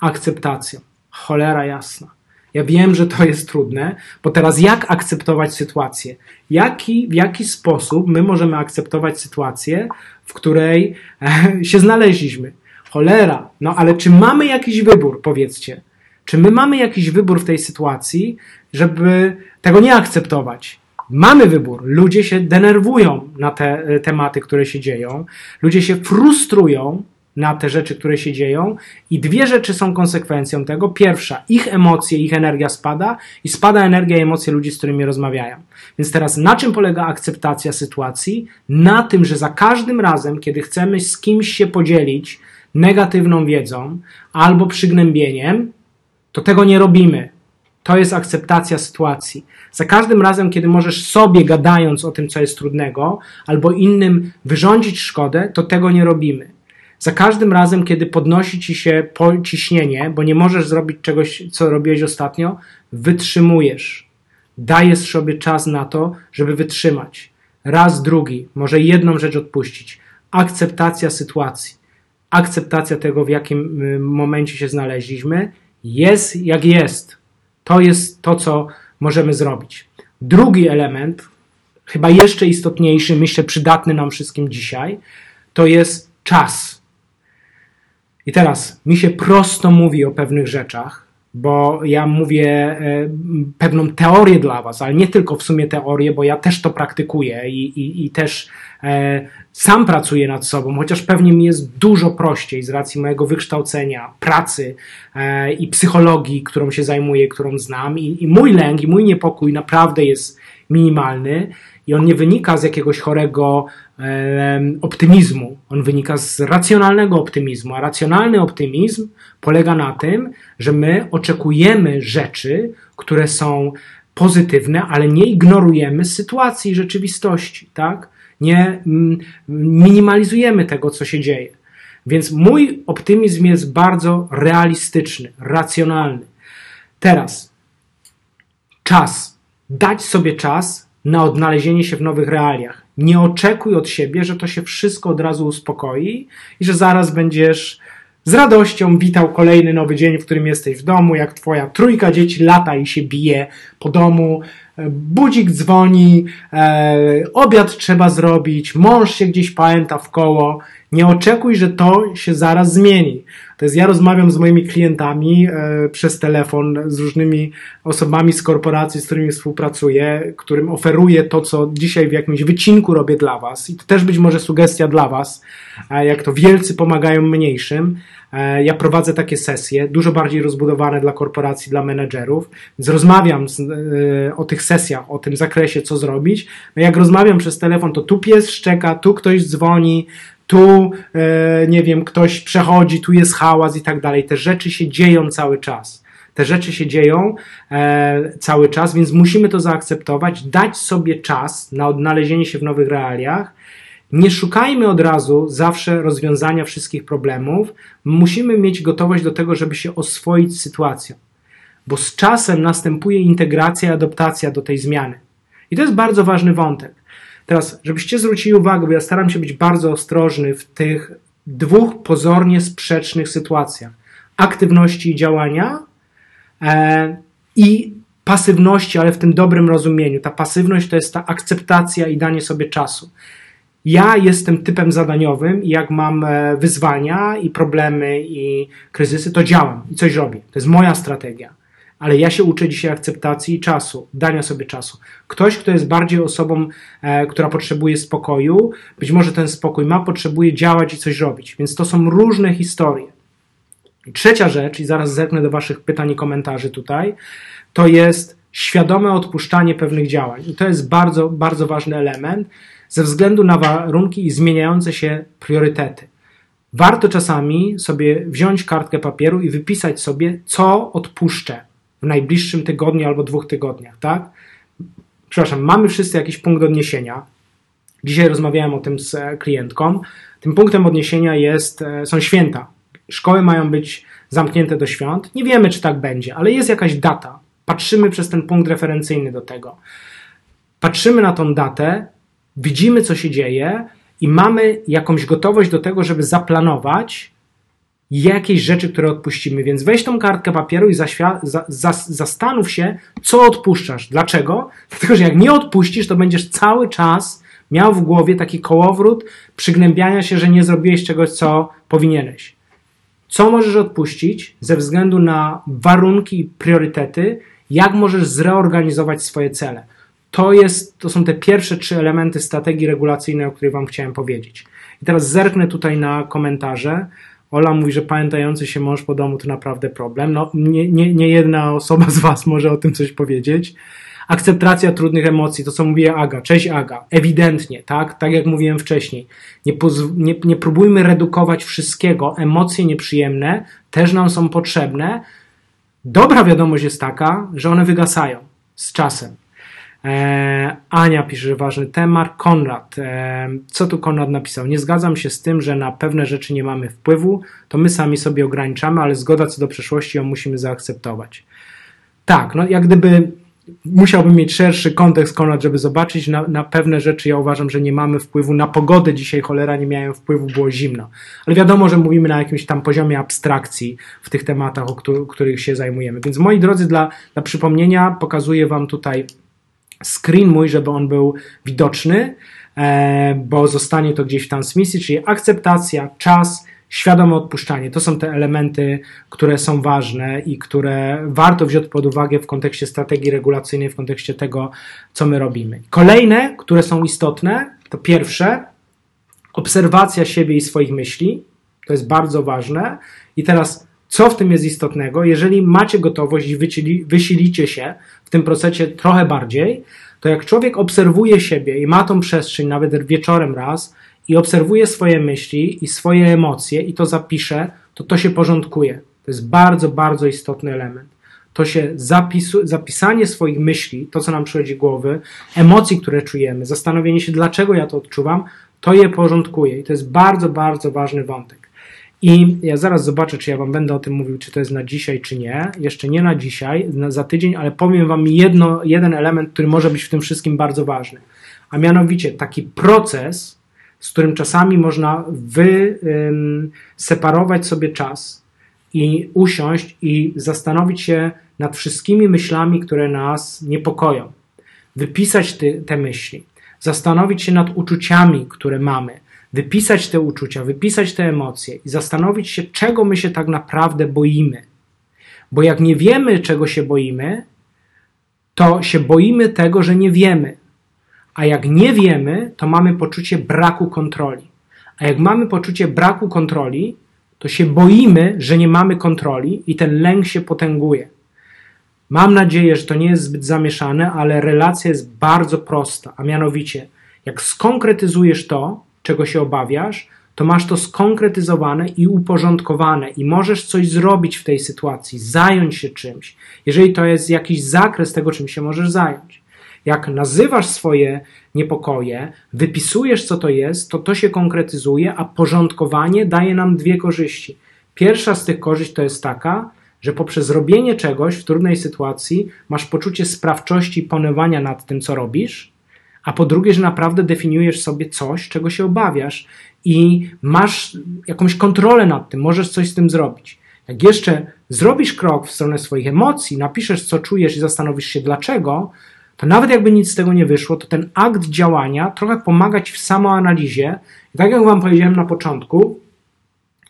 Akceptacją. Cholera jasna. Ja wiem, że to jest trudne, bo teraz jak akceptować sytuację? Jaki, w jaki sposób my możemy akceptować sytuację, w której e, się znaleźliśmy? Cholera, no ale czy mamy jakiś wybór, powiedzcie? Czy my mamy jakiś wybór w tej sytuacji, żeby tego nie akceptować? Mamy wybór. Ludzie się denerwują na te e, tematy, które się dzieją. Ludzie się frustrują na te rzeczy, które się dzieją, i dwie rzeczy są konsekwencją tego. Pierwsza, ich emocje, ich energia spada, i spada energia i emocje ludzi, z którymi rozmawiają. Więc teraz na czym polega akceptacja sytuacji? Na tym, że za każdym razem, kiedy chcemy z kimś się podzielić negatywną wiedzą albo przygnębieniem, to tego nie robimy. To jest akceptacja sytuacji. Za każdym razem, kiedy możesz sobie, gadając o tym, co jest trudnego, albo innym wyrządzić szkodę, to tego nie robimy. Za każdym razem, kiedy podnosi ci się ciśnienie, bo nie możesz zrobić czegoś, co robiłeś ostatnio, wytrzymujesz. Dajesz sobie czas na to, żeby wytrzymać. Raz, drugi, może jedną rzecz odpuścić. Akceptacja sytuacji. Akceptacja tego, w jakim y, momencie się znaleźliśmy jest jak jest. To jest to, co możemy zrobić. Drugi element, chyba jeszcze istotniejszy, myślę przydatny nam wszystkim dzisiaj, to jest czas. I teraz mi się prosto mówi o pewnych rzeczach, bo ja mówię e, pewną teorię dla Was, ale nie tylko w sumie teorię, bo ja też to praktykuję i, i, i też e, sam pracuję nad sobą, chociaż pewnie mi jest dużo prościej z racji mojego wykształcenia, pracy e, i psychologii, którą się zajmuję, którą znam. I, I mój lęk i mój niepokój naprawdę jest minimalny i on nie wynika z jakiegoś chorego optymizmu. On wynika z racjonalnego optymizmu, a racjonalny optymizm polega na tym, że my oczekujemy rzeczy, które są pozytywne, ale nie ignorujemy sytuacji, rzeczywistości, tak? Nie mm, minimalizujemy tego, co się dzieje. Więc mój optymizm jest bardzo realistyczny, racjonalny. Teraz czas. Dać sobie czas na odnalezienie się w nowych realiach. Nie oczekuj od siebie, że to się wszystko od razu uspokoi i że zaraz będziesz z radością witał kolejny nowy dzień, w którym jesteś w domu, jak twoja trójka dzieci lata i się bije po domu, e, budzik dzwoni, e, obiad trzeba zrobić, mąż się gdzieś pamięta w koło. Nie oczekuj, że to się zaraz zmieni. To jest, ja rozmawiam z moimi klientami e, przez telefon, z różnymi osobami z korporacji, z którymi współpracuję, którym oferuję to, co dzisiaj w jakimś wycinku robię dla Was. I to też być może sugestia dla Was, e, jak to wielcy pomagają mniejszym. E, ja prowadzę takie sesje, dużo bardziej rozbudowane dla korporacji, dla menedżerów, więc rozmawiam z, o tych sesjach, o tym zakresie, co zrobić. No jak rozmawiam przez telefon, to tu pies szczeka, tu ktoś dzwoni, tu, e, nie wiem, ktoś przechodzi, tu jest hałas i tak dalej. Te rzeczy się dzieją cały czas. Te rzeczy się dzieją e, cały czas, więc musimy to zaakceptować, dać sobie czas na odnalezienie się w nowych realiach. Nie szukajmy od razu zawsze rozwiązania wszystkich problemów. Musimy mieć gotowość do tego, żeby się oswoić z sytuacją, bo z czasem następuje integracja i adaptacja do tej zmiany. I to jest bardzo ważny wątek. Teraz, żebyście zwrócili uwagę, bo ja staram się być bardzo ostrożny w tych dwóch pozornie sprzecznych sytuacjach: aktywności i działania e, i pasywności, ale w tym dobrym rozumieniu. Ta pasywność to jest ta akceptacja i danie sobie czasu. Ja jestem typem zadaniowym i jak mam e, wyzwania i problemy i kryzysy, to działam i coś robię. To jest moja strategia ale ja się uczę dzisiaj akceptacji i czasu, dania sobie czasu. Ktoś, kto jest bardziej osobą, e, która potrzebuje spokoju, być może ten spokój ma, potrzebuje działać i coś robić. Więc to są różne historie. I trzecia rzecz, i zaraz zerknę do Waszych pytań i komentarzy tutaj, to jest świadome odpuszczanie pewnych działań. I to jest bardzo, bardzo ważny element ze względu na warunki i zmieniające się priorytety. Warto czasami sobie wziąć kartkę papieru i wypisać sobie, co odpuszczę w najbliższym tygodniu albo dwóch tygodniach, tak? Przepraszam, mamy wszyscy jakiś punkt odniesienia. Dzisiaj rozmawiałem o tym z e, klientką. Tym punktem odniesienia jest, e, są święta. Szkoły mają być zamknięte do świąt. Nie wiemy, czy tak będzie, ale jest jakaś data. Patrzymy przez ten punkt referencyjny do tego. Patrzymy na tą datę, widzimy, co się dzieje i mamy jakąś gotowość do tego, żeby zaplanować jakieś rzeczy, które odpuścimy. Więc weź tą kartkę papieru i za, za, zastanów się, co odpuszczasz. Dlaczego? Dlatego, że jak nie odpuścisz, to będziesz cały czas miał w głowie taki kołowrót przygnębiania się, że nie zrobiłeś czegoś, co powinieneś. Co możesz odpuścić ze względu na warunki i priorytety, jak możesz zreorganizować swoje cele. To, jest, to są te pierwsze trzy elementy strategii regulacyjnej, o której Wam chciałem powiedzieć. I teraz zerknę tutaj na komentarze. Ola mówi, że pamiętający się mąż po domu to naprawdę problem. No, nie, nie, nie jedna osoba z Was może o tym coś powiedzieć. Akceptacja trudnych emocji, to co mówiła Aga. Cześć Aga. Ewidentnie, tak? Tak jak mówiłem wcześniej. Nie, nie, nie próbujmy redukować wszystkiego. Emocje nieprzyjemne też nam są potrzebne. Dobra wiadomość jest taka, że one wygasają z czasem. E, Ania pisze, że ważny temat. Konrad. E, co tu Konrad napisał? Nie zgadzam się z tym, że na pewne rzeczy nie mamy wpływu. To my sami sobie ograniczamy, ale zgoda co do przeszłości ją musimy zaakceptować. Tak, no jak gdyby musiałbym mieć szerszy kontekst, Konrad, żeby zobaczyć. Na, na, pewne rzeczy ja uważam, że nie mamy wpływu. Na pogodę dzisiaj cholera nie miałem wpływu, było zimno. Ale wiadomo, że mówimy na jakimś tam poziomie abstrakcji w tych tematach, o których się zajmujemy. Więc moi drodzy, dla, dla przypomnienia pokazuję Wam tutaj screen mój, żeby on był widoczny, e, bo zostanie to gdzieś w transmisji, czyli akceptacja, czas, świadome odpuszczanie. To są te elementy, które są ważne i które warto wziąć pod uwagę w kontekście strategii regulacyjnej, w kontekście tego, co my robimy. Kolejne, które są istotne, to pierwsze, obserwacja siebie i swoich myśli. To jest bardzo ważne. I teraz, co w tym jest istotnego? Jeżeli macie gotowość i wysilicie się w tym procesie trochę bardziej, to jak człowiek obserwuje siebie i ma tą przestrzeń, nawet wieczorem raz, i obserwuje swoje myśli i swoje emocje i to zapisze, to to się porządkuje. To jest bardzo, bardzo istotny element. To się zapisu, zapisanie swoich myśli, to co nam przychodzi głowy, emocji, które czujemy, zastanowienie się, dlaczego ja to odczuwam, to je porządkuje. I to jest bardzo, bardzo ważny wątek. I ja zaraz zobaczę, czy ja Wam będę o tym mówił, czy to jest na dzisiaj, czy nie. Jeszcze nie na dzisiaj, na, za tydzień, ale powiem Wam jedno, jeden element, który może być w tym wszystkim bardzo ważny. A mianowicie taki proces, z którym czasami można wyseparować sobie czas i usiąść i zastanowić się nad wszystkimi myślami, które nas niepokoją. Wypisać ty, te myśli, zastanowić się nad uczuciami, które mamy, wypisać te uczucia, wypisać te emocje i zastanowić się, czego my się tak naprawdę boimy. Bo jak nie wiemy, czego się boimy, to się boimy tego, że nie wiemy. A jak nie wiemy, to mamy poczucie braku kontroli. A jak mamy poczucie braku kontroli, to się boimy, że nie mamy kontroli i ten lęk się potęguje. Mam nadzieję, że to nie jest zbyt zamieszane, ale relacja jest bardzo prosta, a mianowicie, jak skonkretyzujesz to, czego się obawiasz, to masz to skonkretyzowane i uporządkowane i możesz coś zrobić w tej sytuacji, zająć się czymś, jeżeli to jest jakiś zakres tego, czym się możesz zająć. Jak nazywasz swoje niepokoje, wypisujesz, co to jest, to to się konkretyzuje, a porządkowanie daje nam dwie korzyści. Pierwsza z tych korzyści to jest taka, że poprzez robienie czegoś w trudnej sytuacji masz poczucie sprawczości i panowania nad tym, co robisz, a po drugie, że naprawdę definiujesz sobie coś, czego się obawiasz i masz jakąś kontrolę nad tym, możesz coś z tym zrobić. Jak jeszcze zrobisz krok w stronę swoich emocji, napiszesz, co czujesz i zastanowisz się dlaczego, to nawet jakby nic z tego nie wyszło, to ten akt działania trochę pomagać w samoanalizie. I tak jak Wam powiedziałem na początku,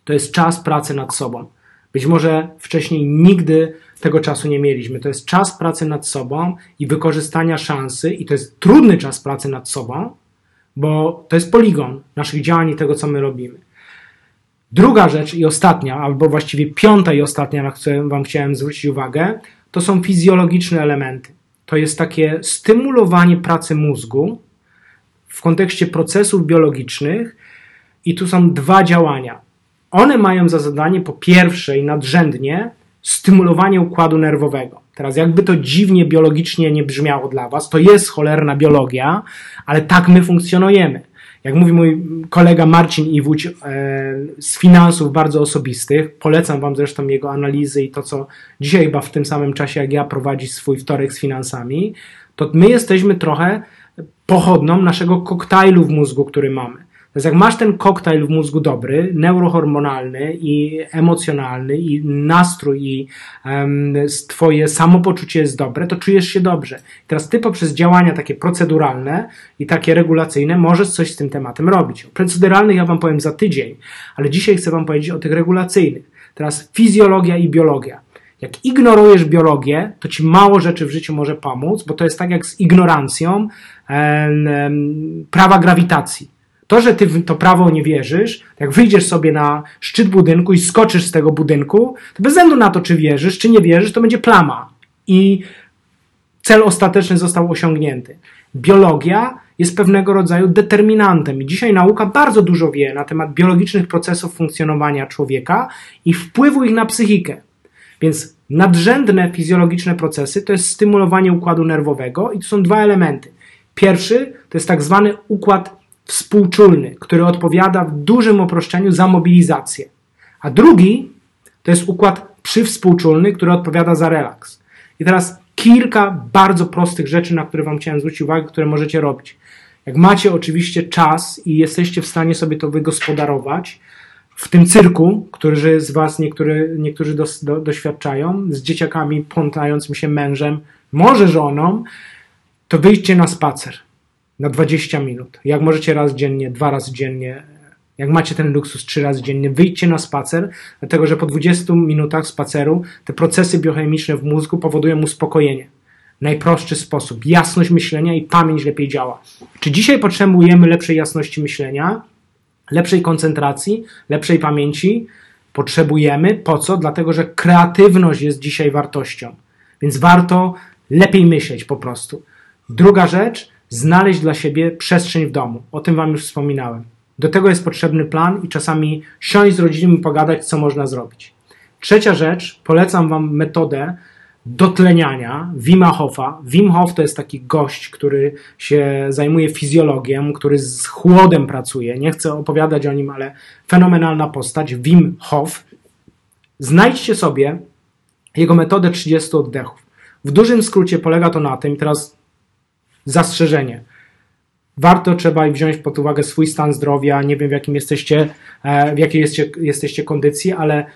to jest czas pracy nad sobą. Być może wcześniej nigdy tego czasu nie mieliśmy. To jest czas pracy nad sobą i wykorzystania szansy, i to jest trudny czas pracy nad sobą, bo to jest poligon naszych działań i tego, co my robimy. Druga rzecz i ostatnia, albo właściwie piąta i ostatnia, na którą Wam chciałem zwrócić uwagę, to są fizjologiczne elementy. To jest takie stymulowanie pracy mózgu w kontekście procesów biologicznych, i tu są dwa działania. One mają za zadanie po pierwsze i nadrzędnie stymulowanie układu nerwowego. Teraz, jakby to dziwnie biologicznie nie brzmiało dla Was, to jest cholerna biologia, ale tak my funkcjonujemy. Jak mówi mój kolega Marcin Iwódź e, z finansów bardzo osobistych, polecam Wam zresztą jego analizy i to, co dzisiaj chyba w tym samym czasie, jak ja prowadzi swój wtorek z finansami, to my jesteśmy trochę pochodną naszego koktajlu w mózgu, który mamy. Więc jak masz ten koktajl w mózgu dobry, neurohormonalny i emocjonalny i nastrój i um, twoje samopoczucie jest dobre, to czujesz się dobrze. teraz ty poprzez działania takie proceduralne i takie regulacyjne możesz coś z tym tematem robić. O proceduralnych ja wam powiem za tydzień, ale dzisiaj chcę wam powiedzieć o tych regulacyjnych. Teraz fizjologia i biologia. Jak ignorujesz biologię, to ci mało rzeczy w życiu może pomóc, bo to jest tak jak z ignorancją prawa grawitacji. To, że ty w to prawo nie wierzysz, jak wyjdziesz sobie na szczyt budynku i skoczysz z tego budynku, to bez względu na to, czy wierzysz, czy nie wierzysz, to będzie plama. I cel ostateczny został osiągnięty. Biologia jest pewnego rodzaju determinantem i dzisiaj nauka bardzo dużo wie na temat biologicznych procesów funkcjonowania człowieka i wpływu ich na psychikę. Więc nadrzędne fizjologiczne procesy to jest stymulowanie układu nerwowego i tu są dwa elementy. Pierwszy to jest tak zwany układ współczulny, który odpowiada w dużym uproszczeniu za mobilizację. A drugi to jest układ przywspółczulny, który odpowiada za relaks. I teraz kilka bardzo prostych rzeczy, na które Wam chciałem zwrócić uwagę, które możecie robić. Jak macie oczywiście czas i jesteście w stanie sobie to wygospodarować, w tym cyrku, który z Was niektóry, niektórzy do, doświadczają, z dzieciakami, plątającym się mężem, może żoną, to wyjdźcie na spacer na 20 minut. Jak możecie raz dziennie, dwa razy dziennie, jak macie ten luksus trzy razy dziennie, wyjdźcie na spacer, dlatego że po 20 minutach spaceru te procesy biochemiczne w mózgu powodują uspokojenie. Najprostszy sposób. Jasność myślenia i pamięć lepiej działa. Czy dzisiaj potrzebujemy lepszej jasności myślenia, lepszej koncentracji, lepszej pamięci? Potrzebujemy. Po co? Dlatego, że kreatywność jest dzisiaj wartością. Więc warto lepiej myśleć po prostu. Druga rzecz, znaleźć dla siebie przestrzeń w domu. O tym Wam już wspominałem. Do tego jest potrzebny plan i czasami siąść z rodziną i pogadać, co można zrobić. Trzecia rzecz, polecam Wam metodę dotleniania Wima Hofa. Wim Hof to jest taki gość, który się zajmuje fizjologią, który z chłodem pracuje. Nie chcę opowiadać o nim, ale fenomenalna postać. Wim Hof. Znajdźcie sobie jego metodę 30 oddechów. W dużym skrócie polega to na tym, teraz zastrzeżenie. Warto trzeba wziąć pod uwagę swój stan zdrowia. Nie wiem, w jakim jesteście, e, w jakiej jesteście, jesteście kondycji, ale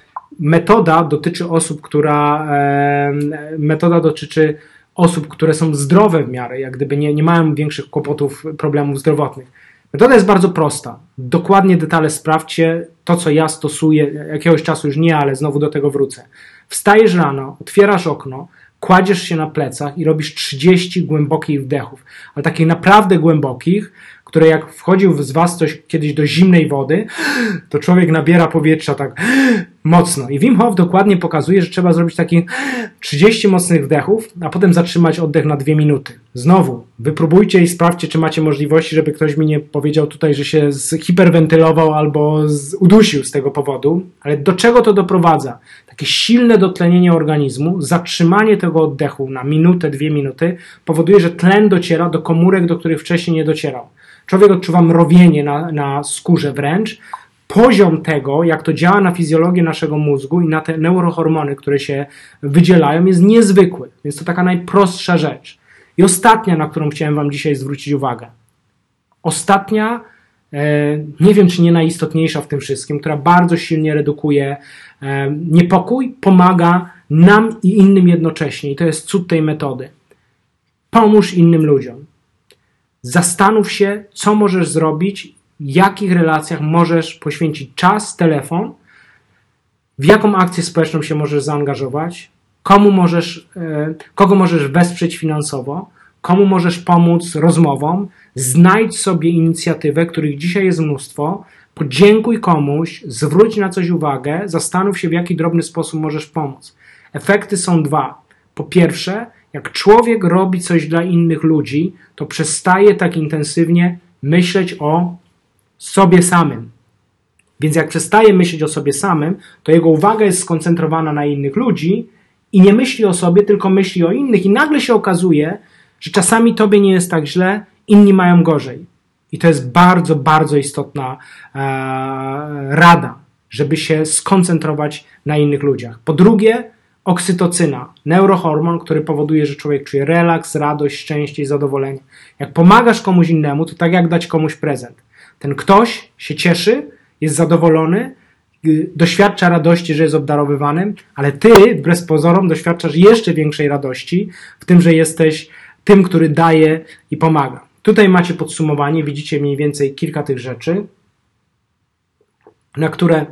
metoda dotyczy osób, która e, metoda dotyczy osób, które są zdrowe w miarę, jak gdyby nie, nie mają większych kłopotów, problemów zdrowotnych. Metoda jest bardzo prosta. Dokładnie detale sprawdźcie. To, co ja stosuję, jakiegoś czasu już nie, ale znowu do tego wrócę. Wstajesz rano, otwierasz okno, kładziesz się na plecach i robisz 30 głębokich wdechów, ale takich naprawdę głębokich, które jak wchodził z Was coś kiedyś do zimnej wody, to człowiek nabiera powietrza tak mocno. I Wim Hof dokładnie pokazuje, że trzeba zrobić takie 30 mocnych wdechów, a potem zatrzymać oddech na 2 minuty. Znowu, wypróbujcie i sprawdźcie, czy macie możliwości, żeby ktoś mi nie powiedział tutaj, że się hiperwentylował albo udusił z tego powodu. Ale do czego to doprowadza? Takie silne dotlenienie organizmu, zatrzymanie tego oddechu na minutę, dwie minuty powoduje, że tlen dociera do komórek, do których wcześniej nie docierał. Człowiek odczuwa mrowienie na, na skórze wręcz. Poziom tego, jak to działa na fizjologię naszego mózgu i na te neurohormony, które się wydzielają, jest niezwykły. Więc to taka najprostsza rzecz. I ostatnia, na którą chciałem Wam dzisiaj zwrócić uwagę. Ostatnia, e, nie wiem czy nie najistotniejsza w tym wszystkim, która bardzo silnie redukuje e, niepokój, pomaga nam i innym jednocześnie. I to jest cud tej metody. Pomóż innym ludziom. Zastanów się, co możesz zrobić, w jakich relacjach możesz poświęcić czas, telefon, w jaką akcję społeczną się możesz zaangażować, komu możesz, e, kogo możesz wesprzeć finansowo, komu możesz pomóc rozmową. Znajdź sobie inicjatywę, których dzisiaj jest mnóstwo, podziękuj komuś, zwróć na coś uwagę, zastanów się, w jaki drobny sposób możesz pomóc. Efekty są dwa. Po pierwsze, jak człowiek robi coś dla innych ludzi, to przestaje tak intensywnie myśleć o sobie samym. Więc jak przestaje myśleć o sobie samym, to jego uwaga jest skoncentrowana na innych ludzi i nie myśli o sobie, tylko myśli o innych, i nagle się okazuje, że czasami tobie nie jest tak źle, inni mają gorzej. I to jest bardzo, bardzo istotna e, rada, żeby się skoncentrować na innych ludziach. Po drugie, oksytocyna, neurohormon, który powoduje, że człowiek czuje relaks, radość, szczęście i zadowolenie. Jak pomagasz komuś innemu, to tak jak dać komuś prezent. Ten ktoś się cieszy, jest zadowolony, y, doświadcza radości, że jest obdarowywanym, ale ty, wbrew pozorom, doświadczasz jeszcze większej radości w tym, że jesteś tym, który daje i pomaga. Tutaj macie podsumowanie, widzicie mniej więcej kilka tych rzeczy, na które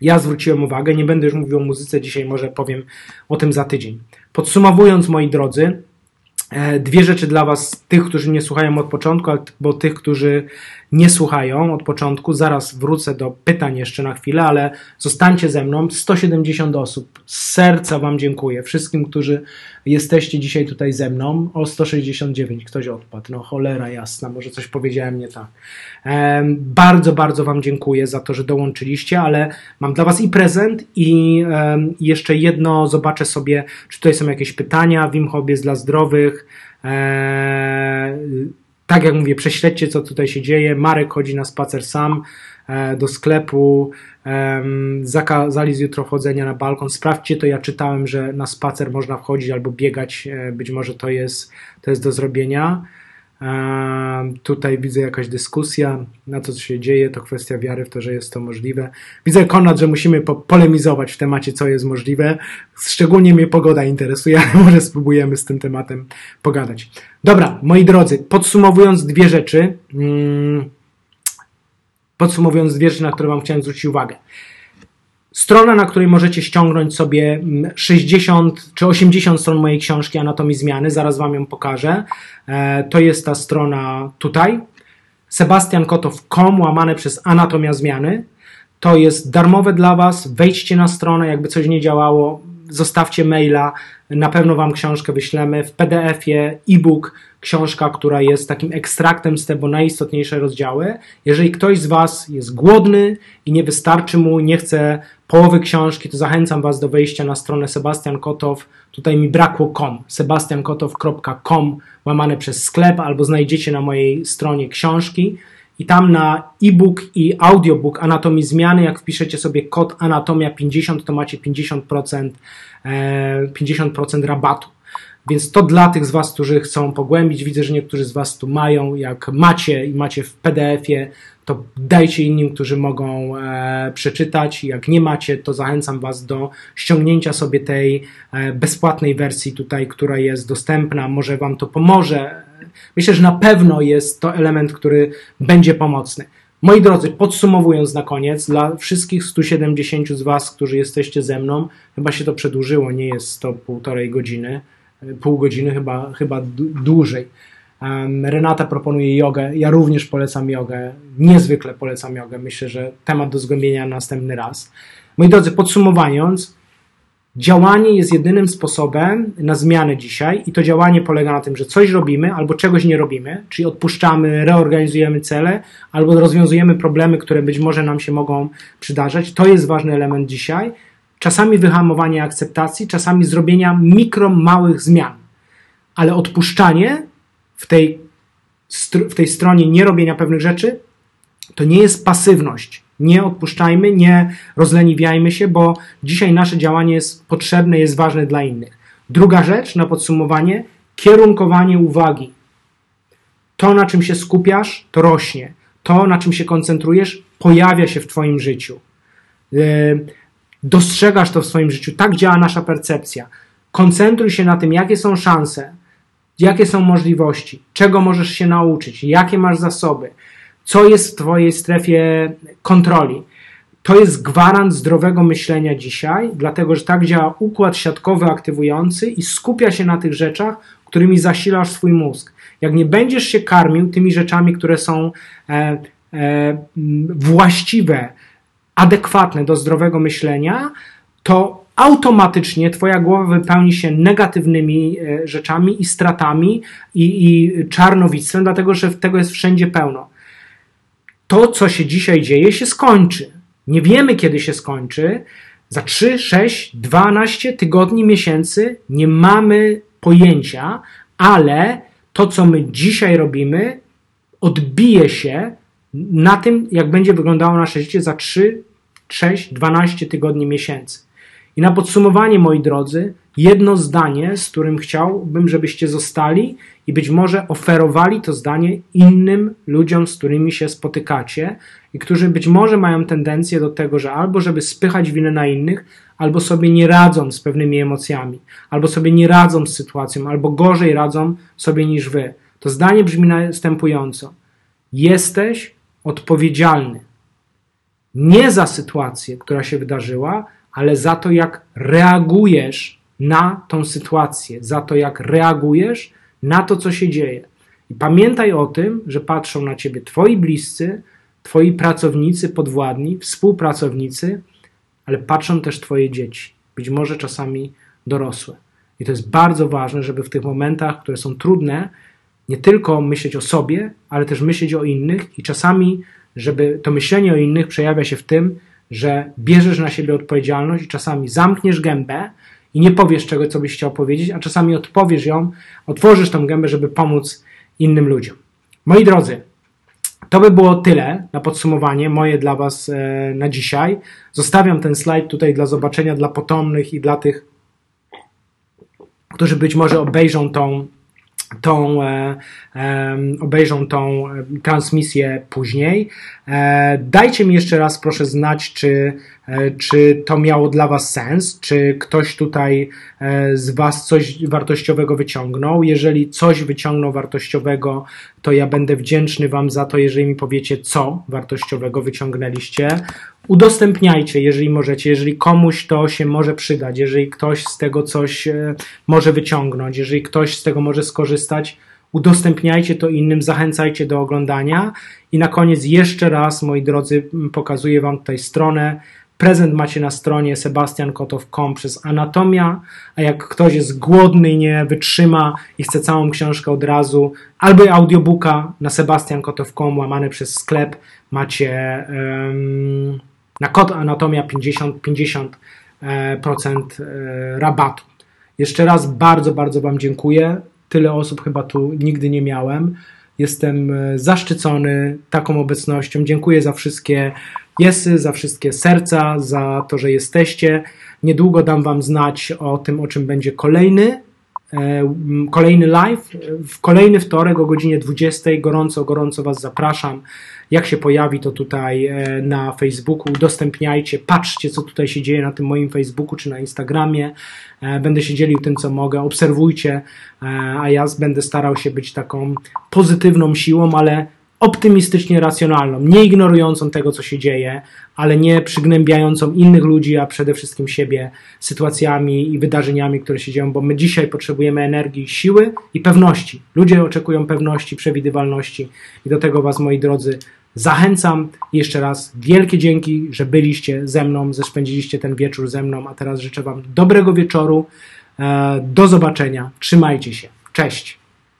ja zwróciłem uwagę. Nie będę już mówił o muzyce dzisiaj, może powiem o tym za tydzień. Podsumowując, moi drodzy, e, dwie rzeczy dla Was, tych, którzy nie słuchają od początku, albo tych, którzy nie słuchają od początku. Zaraz wrócę do pytań jeszcze na chwilę, ale zostańcie ze mną. 170 osób. Z serca Wam dziękuję. Wszystkim, którzy jesteście dzisiaj tutaj ze mną. O 169 ktoś odpadł. No cholera jasna, może coś powiedziałem nie tak. Bardzo, bardzo Wam dziękuję za to, że dołączyliście, ale mam dla Was i prezent i jeszcze jedno. Zobaczę sobie, czy tutaj są jakieś pytania. Wim Hob jest dla zdrowych. Tak jak mówię, prześledźcie, co tutaj się dzieje. Marek chodzi na spacer sam e, do sklepu, zakazali z jutro chodzenia na balkon. Sprawdźcie to, ja czytałem, że na spacer można wchodzić albo biegać, e, być może to jest, to jest do zrobienia. Tutaj widzę jakaś dyskusja na to, co się dzieje. To kwestia wiary w to, że jest to możliwe. Widzę, Konrad, że musimy po polemizować w temacie, co jest możliwe. Szczególnie mnie pogoda interesuje, ale może spróbujemy z tym tematem pogadać. Dobra, moi drodzy, podsumowując dwie rzeczy. Hmm, podsumowując dwie rzeczy, na które Wam chciałem zwrócić uwagę. Strona, na której możecie ściągnąć sobie 60 mm, czy 80 stron mojej książki Anatomii Zmiany, zaraz Wam ją pokażę. E, to jest ta strona tutaj. sebastiankotow.com łamane przez Anatomia Zmiany. To jest darmowe dla Was. Wejdźcie na stronę, jakby coś nie działało, zostawcie maila, na pewno Wam książkę wyślemy w PDF-ie, e-book, książka, która jest takim ekstraktem z tego najistotniejsze rozdziały. Jeżeli ktoś z Was jest głodny i nie wystarczy mu, nie chce połowy książki, to zachęcam Was do wejścia na stronę Sebastian Kotow. Tutaj mi brakło com, sebastiankotow.com łamane przez sklep, albo znajdziecie na mojej stronie książki. I tam na e-book i audiobook Anatomii Zmiany, jak wpiszecie sobie kod Anatomia 50, to macie 50%, 50% e, rabatu. Więc to dla tych z Was, którzy chcą pogłębić, widzę, że niektórzy z Was tu mają, jak macie i macie w PDF-ie, to dajcie innym, którzy mogą e, przeczytać. Jak nie macie, to zachęcam Was do ściągnięcia sobie tej e, bezpłatnej wersji tutaj, która jest dostępna. Może Wam to pomoże. Myślę, że na pewno jest to element, który będzie pomocny. Moi drodzy, podsumowując na koniec, dla wszystkich 170 z Was, którzy jesteście ze mną, chyba się to przedłużyło, nie jest to półtorej godziny, pół godziny, chyba, chyba dłużej. Renata proponuje jogę. Ja również polecam jogę. Niezwykle polecam jogę. Myślę, że temat do zgłębienia następny raz. Moi drodzy, podsumowując, działanie jest jedynym sposobem na zmianę dzisiaj i to działanie polega na tym, że coś robimy albo czegoś nie robimy, czyli odpuszczamy, reorganizujemy cele albo rozwiązujemy problemy, które być może nam się mogą przydarzać. To jest ważny element dzisiaj. Czasami wyhamowanie akceptacji, czasami zrobienia mikro, małych zmian. Ale odpuszczanie w tej, w tej stronie nie robienia pewnych rzeczy, to nie jest pasywność. Nie odpuszczajmy, nie rozleniwiajmy się, bo dzisiaj nasze działanie jest potrzebne, jest ważne dla innych. Druga rzecz na podsumowanie, kierunkowanie uwagi. To, na czym się skupiasz, to rośnie. To, na czym się koncentrujesz, pojawia się w Twoim życiu. E, dostrzegasz to w swoim życiu. Tak działa nasza percepcja. Koncentruj się na tym, jakie są szanse, jakie są możliwości, czego możesz się nauczyć, jakie masz zasoby, co jest w Twojej strefie kontroli. To jest gwarant zdrowego myślenia dzisiaj, dlatego że tak działa układ siatkowy aktywujący i skupia się na tych rzeczach, którymi zasilasz swój mózg. Jak nie będziesz się karmił tymi rzeczami, które są e, e, właściwe, adekwatne do zdrowego myślenia, to automatycznie Twoja głowa wypełni się negatywnymi e, rzeczami i stratami i, i czarnowictwem, dlatego że tego jest wszędzie pełno. To, co się dzisiaj dzieje, się skończy. Nie wiemy, kiedy się skończy. Za 3, 6, 12 tygodni, miesięcy nie mamy pojęcia, ale to, co my dzisiaj robimy, odbije się na tym, jak będzie wyglądało nasze życie za 3, 6, 12 tygodni, miesięcy. I na podsumowanie, moi drodzy, jedno zdanie, z którym chciałbym, żebyście zostali i być może oferowali to zdanie innym ludziom, z którymi się spotykacie i którzy być może mają tendencję do tego, że albo żeby spychać winę na innych, albo sobie nie radzą z pewnymi emocjami, albo sobie nie radzą z sytuacją, albo gorzej radzą sobie niż wy. To zdanie brzmi następująco. Jesteś odpowiedzialny nie za sytuację, która się wydarzyła, ale za to, jak reagujesz na tą sytuację, za to, jak reagujesz na to, co się dzieje. I pamiętaj o tym, że patrzą na ciebie twoi bliscy, twoi pracownicy, podwładni, współpracownicy, ale patrzą też twoje dzieci, być może czasami dorosłe. I to jest bardzo ważne, żeby w tych momentach, które są trudne, nie tylko myśleć o sobie, ale też myśleć o innych i czasami, żeby to myślenie o innych przejawia się w tym, że bierzesz na siebie odpowiedzialność i czasami zamkniesz gębę i nie powiesz czego, co byś chciał powiedzieć, a czasami odpowiesz ją, otworzysz tą gębę, żeby pomóc innym ludziom. Moi drodzy, to by było tyle na podsumowanie moje dla Was e, na dzisiaj. Zostawiam ten slajd tutaj dla zobaczenia dla potomnych i dla tych, którzy być może obejrzą tą tą, e, obejrzą tą e, transmisję później. E, dajcie mi jeszcze raz proszę znać, czy, czy to miało dla Was sens, czy ktoś tutaj e, z Was coś wartościowego wyciągnął. Jeżeli coś wyciągnął wartościowego, to ja będę wdzięczny Wam za to, jeżeli mi powiecie, co wartościowego wyciągnęliście. Udostępniajcie, jeżeli możecie, jeżeli komuś to się może przydać, jeżeli ktoś z tego coś e, może wyciągnąć, jeżeli ktoś z tego może skorzystać, udostępniajcie to innym, zachęcajcie do oglądania. I na koniec jeszcze raz, moi drodzy, pokazuję Wam tutaj stronę. Prezent macie na stronie sebastiankotow.com przez Anatomia, a jak ktoś jest głodny i nie wytrzyma i chce całą książkę od razu, albo audiobooka na sebastiankotow.com łamane przez sklep macie um, na kod Anatomia 50%, 50 procent rabatu. Jeszcze raz bardzo, bardzo Wam dziękuję. Tyle osób chyba tu nigdy nie miałem. Jestem zaszczycony taką obecnością. Dziękuję za wszystkie jesy, za wszystkie serca, za to, że jesteście. Niedługo dam Wam znać o tym, o czym będzie kolejny, kolejny live. W kolejny wtorek o godzinie 20. Gorąco, gorąco Was zapraszam. Jak się pojawi to tutaj na Facebooku, udostępniajcie, patrzcie, co tutaj się dzieje na tym moim Facebooku czy na Instagramie. Będę się dzielił tym, co mogę. Obserwujcie, a ja będę starał się być taką pozytywną siłą, ale optymistycznie racjonalną, nie ignorującą tego, co się dzieje, ale nie przygnębiającą innych ludzi, a przede wszystkim siebie sytuacjami i wydarzeniami, które się dzieją, bo my dzisiaj potrzebujemy energii, siły i pewności. Ludzie oczekują pewności, przewidywalności i do tego Was, moi drodzy, zachęcam. Jeszcze raz wielkie dzięki, że byliście ze mną, że spędziliście ten wieczór ze mną, a teraz życzę Wam dobrego wieczoru. Do zobaczenia. Trzymajcie się. Cześć.